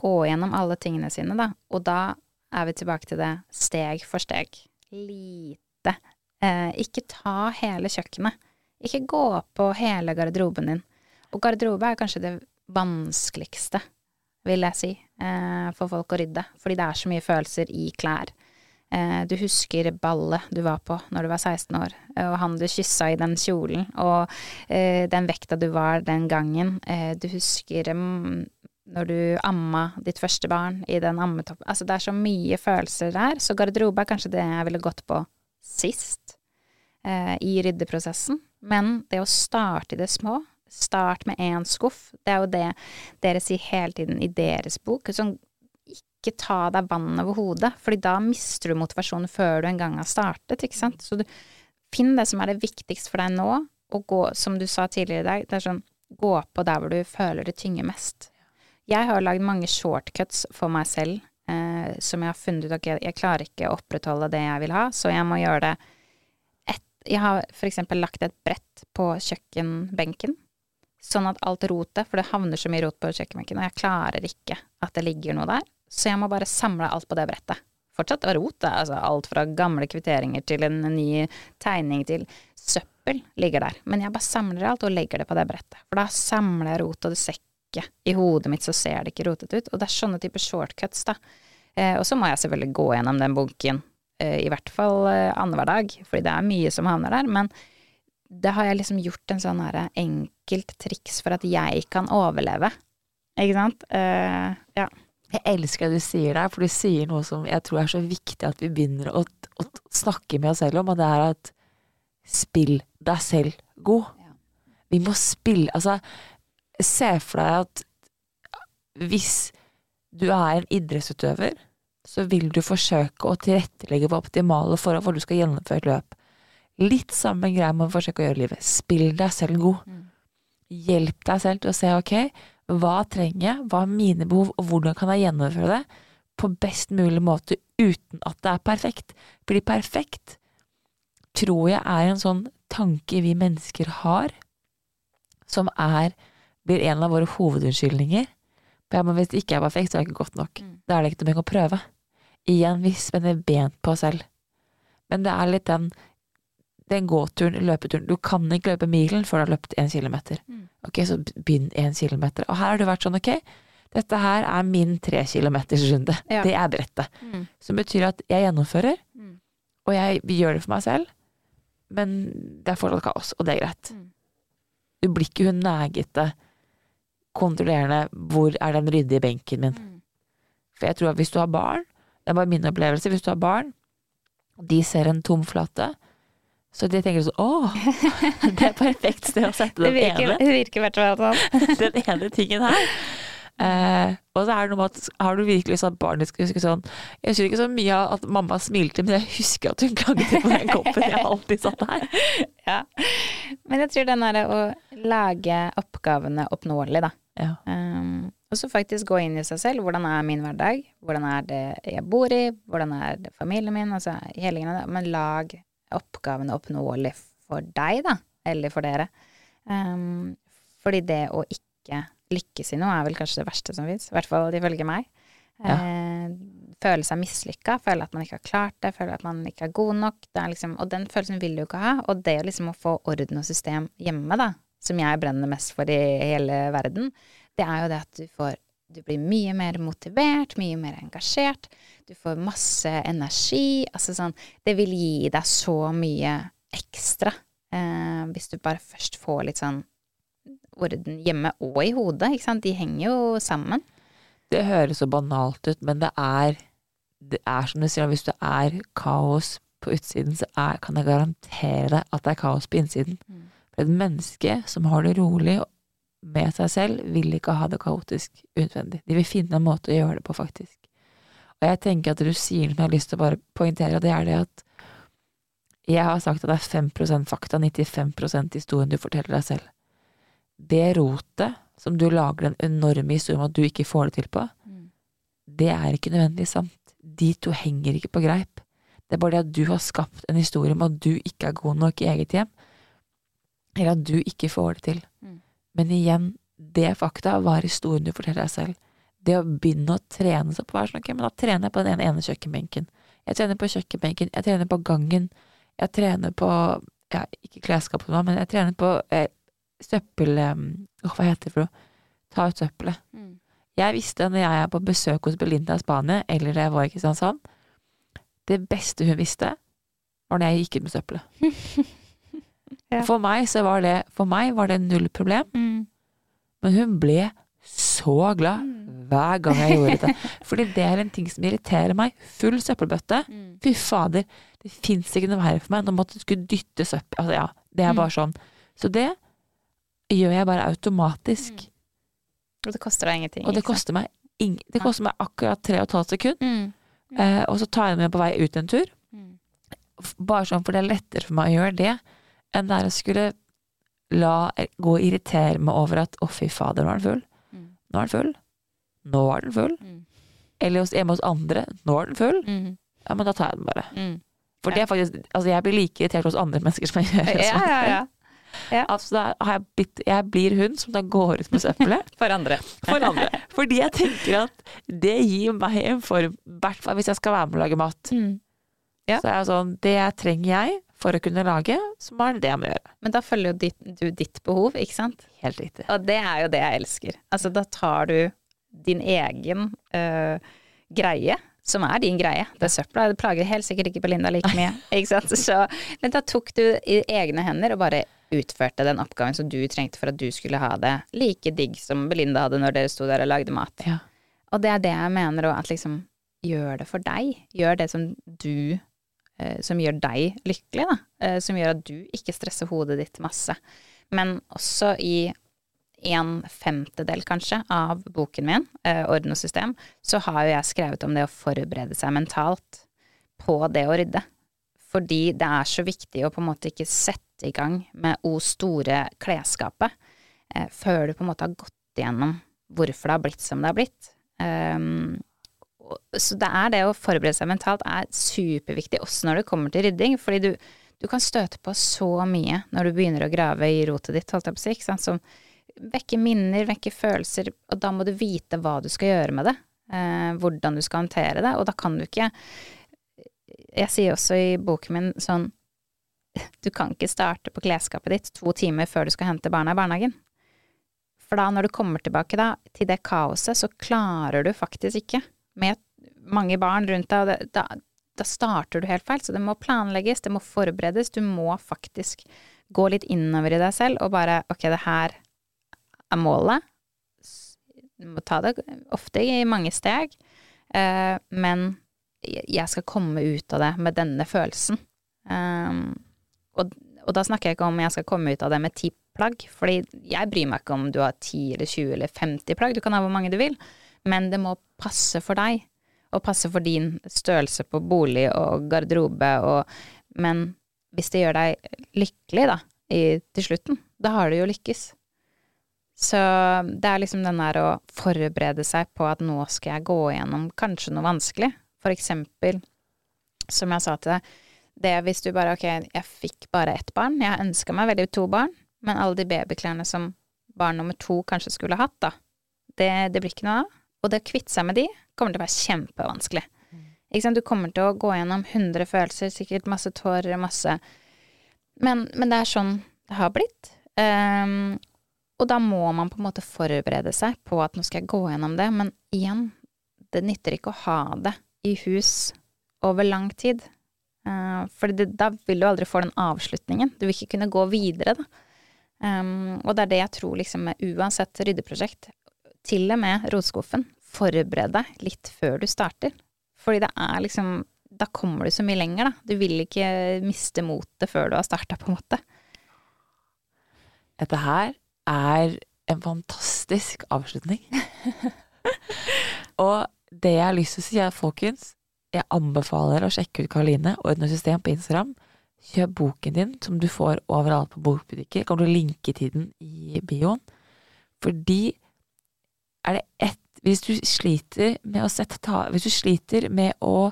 gå gjennom alle tingene sine, da, og da er vi tilbake til det steg for steg. Lite. Eh, ikke ta hele kjøkkenet. Ikke gå på hele garderoben din. Og garderobe er kanskje det vanskeligste, vil jeg si, eh, for folk å rydde. Fordi det er så mye følelser i klær. Eh, du husker ballet du var på når du var 16 år, og han du kyssa i den kjolen, og eh, den vekta du var den gangen. Du husker mm, når du amma ditt første barn i den ammetoppen. Altså det er så mye følelser der, så garderobe er kanskje det jeg ville gått på sist i ryddeprosessen. Men det å starte i det små, start med én skuff, det er jo det dere sier hele tiden i deres bok. Sånn, ikke ta deg vann over hodet, fordi da mister du motivasjonen før du en gang har startet, ikke sant. Så du finn det som er det viktigste for deg nå, og gå, som du sa tidligere i dag, det er sånn gå på der hvor du føler det tynger mest. Jeg har lagd mange shortcuts for meg selv eh, som jeg har funnet ut at okay, jeg klarer ikke å opprettholde det jeg vil ha, så jeg må gjøre det et, Jeg har eksempel lagt et brett på kjøkkenbenken, sånn at alt rotet, for det havner så mye rot på kjøkkenbenken, og jeg klarer ikke at det ligger noe der, så jeg må bare samle alt på det brettet. Fortsatt rot, altså alt fra gamle kvitteringer til en ny tegning til søppel ligger der, men jeg bare samler alt og legger det på det brettet, for da samler jeg rot, og det ser ikke i hodet mitt så ser det ikke rotet ut, og det er sånne typer shortcuts, da. Eh, og så må jeg selvfølgelig gå gjennom den bunken, i hvert fall eh, annenhver dag, fordi det er mye som havner der, men det har jeg liksom gjort en sånn her enkelt triks for at jeg kan overleve, ikke sant? Uh, ja. Jeg elsker det du sier der, for du sier noe som jeg tror er så viktig at vi begynner å, å snakke med oss selv om, og det er at spill deg selv god. Ja. Vi må spille Altså, se for deg at hvis du er en idrettsutøver, så vil du forsøke å tilrettelegge på optimale forhold for du skal gjennomføre et løp. Litt samme greia med å forsøke å gjøre livet. Spill deg selv god. Mm. Hjelp deg selv til å se ok, hva trenger jeg, hva er mine behov, og hvordan kan jeg gjennomføre det på best mulig måte uten at det er perfekt. Fordi perfekt tror jeg er en sånn tanke vi mennesker har, som er blir en av våre hovedunnskyldninger. Ja, men hvis det ikke er perfekt, så er det ikke godt nok. Mm. Da er det ikke noe å prøve. Igjen, vi spenner ben på oss selv. Men det er litt den, den gåturen, løpeturen. Du kan ikke løpe milen før du har løpt én kilometer. Mm. Ok, så begynn én kilometer. Og her har du vært sånn, ok, dette her er min tre kilometers runde. Ja. Det er brettet. Mm. Som betyr at jeg gjennomfører, Mm. og jeg gjør det for meg selv, men det er fortsatt kaos, og det er greit. Mm. Du blir ikke hun negete, kontrollerende 'hvor er den ryddige benken min'? Mm. For jeg tror at hvis du har barn, det er bare min opplevelse, hvis du har barn, og de ser en tom flate, så de tenker sånn 'Å, det er perfekt sted å sette Det den ene, det virker i hvert fall sånn. den ene tingen her'. Eh, og så er det noe med at har du virkelig sånn at barnet skal huske sånn Jeg husker ikke så mye av at mamma smilte, men jeg husker at hun klaget på den koppen jeg alltid satt her. Ja. Men jeg tror den derre å lage oppgavene oppnåelig, da. Ja. Um, og så faktisk gå inn i seg selv. Hvordan er min hverdag? Hvordan er det jeg bor i? Hvordan er det familien min? Altså hele greia. Men lag oppgavene oppnåelig for deg, da. Eller for dere. Um, fordi det å ikke lykkes i noe er vel kanskje det verste som fins. I hvert fall ifølge meg. Ja. Uh, føle seg mislykka, føle at man ikke har klart det, føle at man ikke er god nok. Det er liksom, og den følelsen vil du ikke ha. Og det liksom å få orden og system hjemme, da, som jeg brenner mest for i hele verden, det er jo det at du får Du blir mye mer motivert, mye mer engasjert. Du får masse energi. Altså sånn Det vil gi deg så mye ekstra eh, hvis du bare først får litt sånn orden hjemme og i hodet, ikke sant. De henger jo sammen. Det høres så banalt ut, men det er, det er som du sier, hvis det er kaos på utsiden, så er, kan jeg garantere deg at det er kaos på innsiden. Mm. For et menneske som har det rolig med seg selv, vil ikke ha det kaotisk utvendig. De vil finne en måte å gjøre det på, faktisk. Og jeg tenker at som jeg har lyst til å bare poengtere, det er det at jeg har sagt at det er 5% fakta, 95% historien du forteller deg selv. Det rotet som du lager den enorme historien om at du ikke får det til på, Mm. det er ikke nødvendigvis sant. De to henger ikke på greip. Det er bare det at du har skapt en historie om at du ikke er god nok i eget hjem, eller at du ikke får det til. Mm. Men igjen, det fakta var historien du forteller deg selv. Det å begynne å trene seg på hver sånn, ok, men da trener jeg på den ene, ene kjøkkenbenken. Jeg trener på kjøkkenbenken, jeg trener på gangen, jeg trener på, ja, ikke klesskapet men jeg trener på eh, søppel... Oh, hva heter det for noe? Ta ut søppelet. Mm. Jeg visste når jeg er på besøk hos Belinda i Spania, eller da jeg var i Kristiansand, det beste hun visste, var når jeg gikk ut med søppelet. Ja. For meg så var det, for meg var det null problem, Mm. men hun ble så glad Mm. hver gang jeg gjorde det. Fordi det er en ting som irriterer meg. Full søppelbøtte. Mm. Fy fader, det fins ikke noe verre for meg enn å måtte skulle dytte søppel. Altså, ja, det er Mm. bare sånn. Så det gjør jeg bare automatisk. Og det koster deg ingenting. Og det koster meg ing Det koster meg akkurat tre og et halvt sekund, Mm. eh, og så tar jeg den med på vei ut en tur. Mm. Bare sånn, for det er lettere for meg å gjøre det enn det er å skulle la gå og irritere meg over at å, fy fader, nå er den full. Mm. Nå er den full. Nå er den full. Mm. Eller hos, hjemme hos andre. Nå er den full. Mm. Ja, men da tar jeg den bare. Mm. For det er faktisk Altså, jeg blir like irritert hos andre mennesker som jeg gjør hos Ja, ja, ja, ja. Altså, jeg, blitt, jeg blir hun som da går ut med søppelet For andre. for andre. Fordi jeg tenker at det gir meg en form I hvert fall hvis jeg skal være med å lage mat. Mm. Ja. Så er jeg sånn Det trenger jeg for å kunne lage, så må det det jeg må gjøre. Men da følger jo ditt, du ditt behov, ikke sant? Helt riktig. Og det er jo det jeg elsker. Altså, da tar du din egen øh, greie, som er din greie. Det er søpla, det plager helt sikkert ikke Belinda like mye. Ikke sant? Så, men da tok du i egne hender og bare utførte den oppgaven som du trengte for at du skulle ha det like digg som Belinda hadde når dere sto der og lagde mat. Ja. Og det er det jeg mener òg, at liksom gjør det for deg. Gjør det som du Som gjør deg lykkelig, da. Eh, som gjør at du ikke stresser hodet ditt masse. Men også i en femtedel, kanskje, av boken min, eh, Orden og system, så har jo jeg skrevet om det å forberede seg mentalt på det å rydde. Fordi det er så viktig å på en måte ikke sette i gang med o store klesskapet eh, før du på en måte har gått igjennom hvorfor det har blitt som det har blitt. Um, så det er det å forberede seg mentalt er superviktig, også når det kommer til rydding. Fordi du, du kan støte på så mye når du begynner å grave i rotet ditt, holdt jeg på å si, ikke sant, som vekker minner, vekker følelser, og da må du vite hva du skal gjøre med det. Eh, hvordan du skal håndtere det, og da kan du ikke Jeg sier også i boken min sånn Du kan ikke starte på klesskapet ditt to timer før du skal hente barna i barnehagen. For da, når du kommer tilbake da, til det kaoset, så klarer du faktisk ikke, med mange barn rundt deg, og da, da starter du helt feil. Så det må planlegges, det må forberedes, du må faktisk gå litt innover i deg selv og bare ok, det her er målet. Du må ta det ofte i mange steg, eh, men jeg skal komme ut av det med denne følelsen. Um, og, og da snakker jeg ikke om jeg skal komme ut av det med ti plagg, fordi jeg bryr meg ikke om du har 10 eller 20 eller 50 plagg, du kan ha hvor mange du vil, men det må passe for deg, og passe for din størrelse på bolig og garderobe, og, men hvis det gjør deg lykkelig, da, i, til slutten, da har du jo lykkes. Så det er liksom den der å forberede seg på at nå skal jeg gå igjennom kanskje noe vanskelig. For eksempel, som jeg sa til deg, det hvis du bare ok, jeg fikk bare ett barn, jeg ønska meg veldig to barn, men alle de babyklærne som barn nummer to kanskje skulle hatt, da, det, det blir ikke noe av. Og det å kvitte seg med de kommer til å være kjempevanskelig. Sant, du kommer til å gå gjennom 100 følelser, sikkert masse tårer, masse men, men det er sånn det har blitt. Um, og da må man på en måte forberede seg på at nå skal jeg gå gjennom det, men igjen, det nytter ikke å ha det i hus over lang tid. Uh, for det, da vil du aldri få den avslutningen. Du vil ikke kunne gå videre, da. Um, og det er det jeg tror liksom med uansett ryddeprosjekt, til og med rotskuffen, forbered deg litt før du starter. Fordi det er liksom Da kommer du så mye lenger, da. Du vil ikke miste motet før du har starta, på en måte. Dette her er en fantastisk avslutning. og det jeg har lyst til å si er, folkens, jeg anbefaler å sjekke ut Karoline og Orden og system på Instagram. Kjøp boken din, som du får overalt på bokbutikker. Til å linke til den i bioen. Fordi er det ett Hvis du sliter med å sette ta, Hvis du sliter med å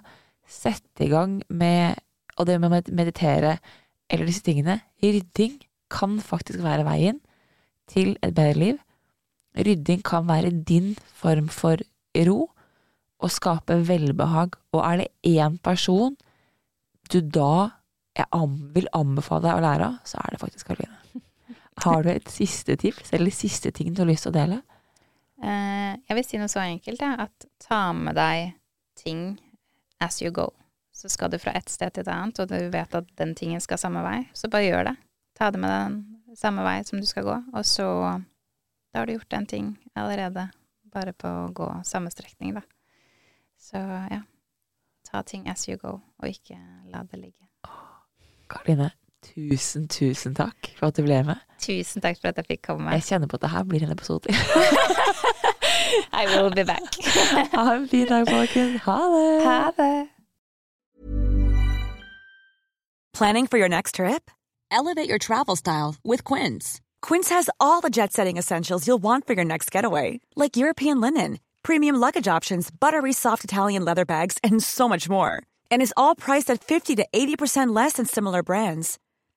sette i gang med Og det med å meditere eller disse tingene Rydding kan faktisk være veien til et bedre liv. Rydding kan være din form for ro og skape velbehag. Og er det én person du da vil anbefale deg å lære av, så er det faktisk Karoline. Har du et siste tips, eller siste ting du har lyst til å dele? Eh, jeg vil si noe så enkelt, ja, at ta med deg ting as you go. Så skal du fra et sted til et annet, og du vet at den tingen skal samme vei, så bare gjør det. Ta det med den samme vei som du skal gå, og så Da har du gjort en ting allerede, bare på å gå samme strekning, da. Så ja. Ta ting as you go, og ikke la det ligge. Karoline, tusen, tusen takk for at du ble med. Tusen takk for at jeg fikk komme. Jeg kjenner på at det her blir en episode til. I will be back. Ha en fin dag, folkens. Ha det. Ha det. Planning for your next trip? Elevate your travel style with Quince. Quince has all the jet setting essentials you'll want for your next getaway, like European linen, premium luggage options, buttery soft Italian leather bags, and so much more. And is all priced at 50 to 80% less than similar brands.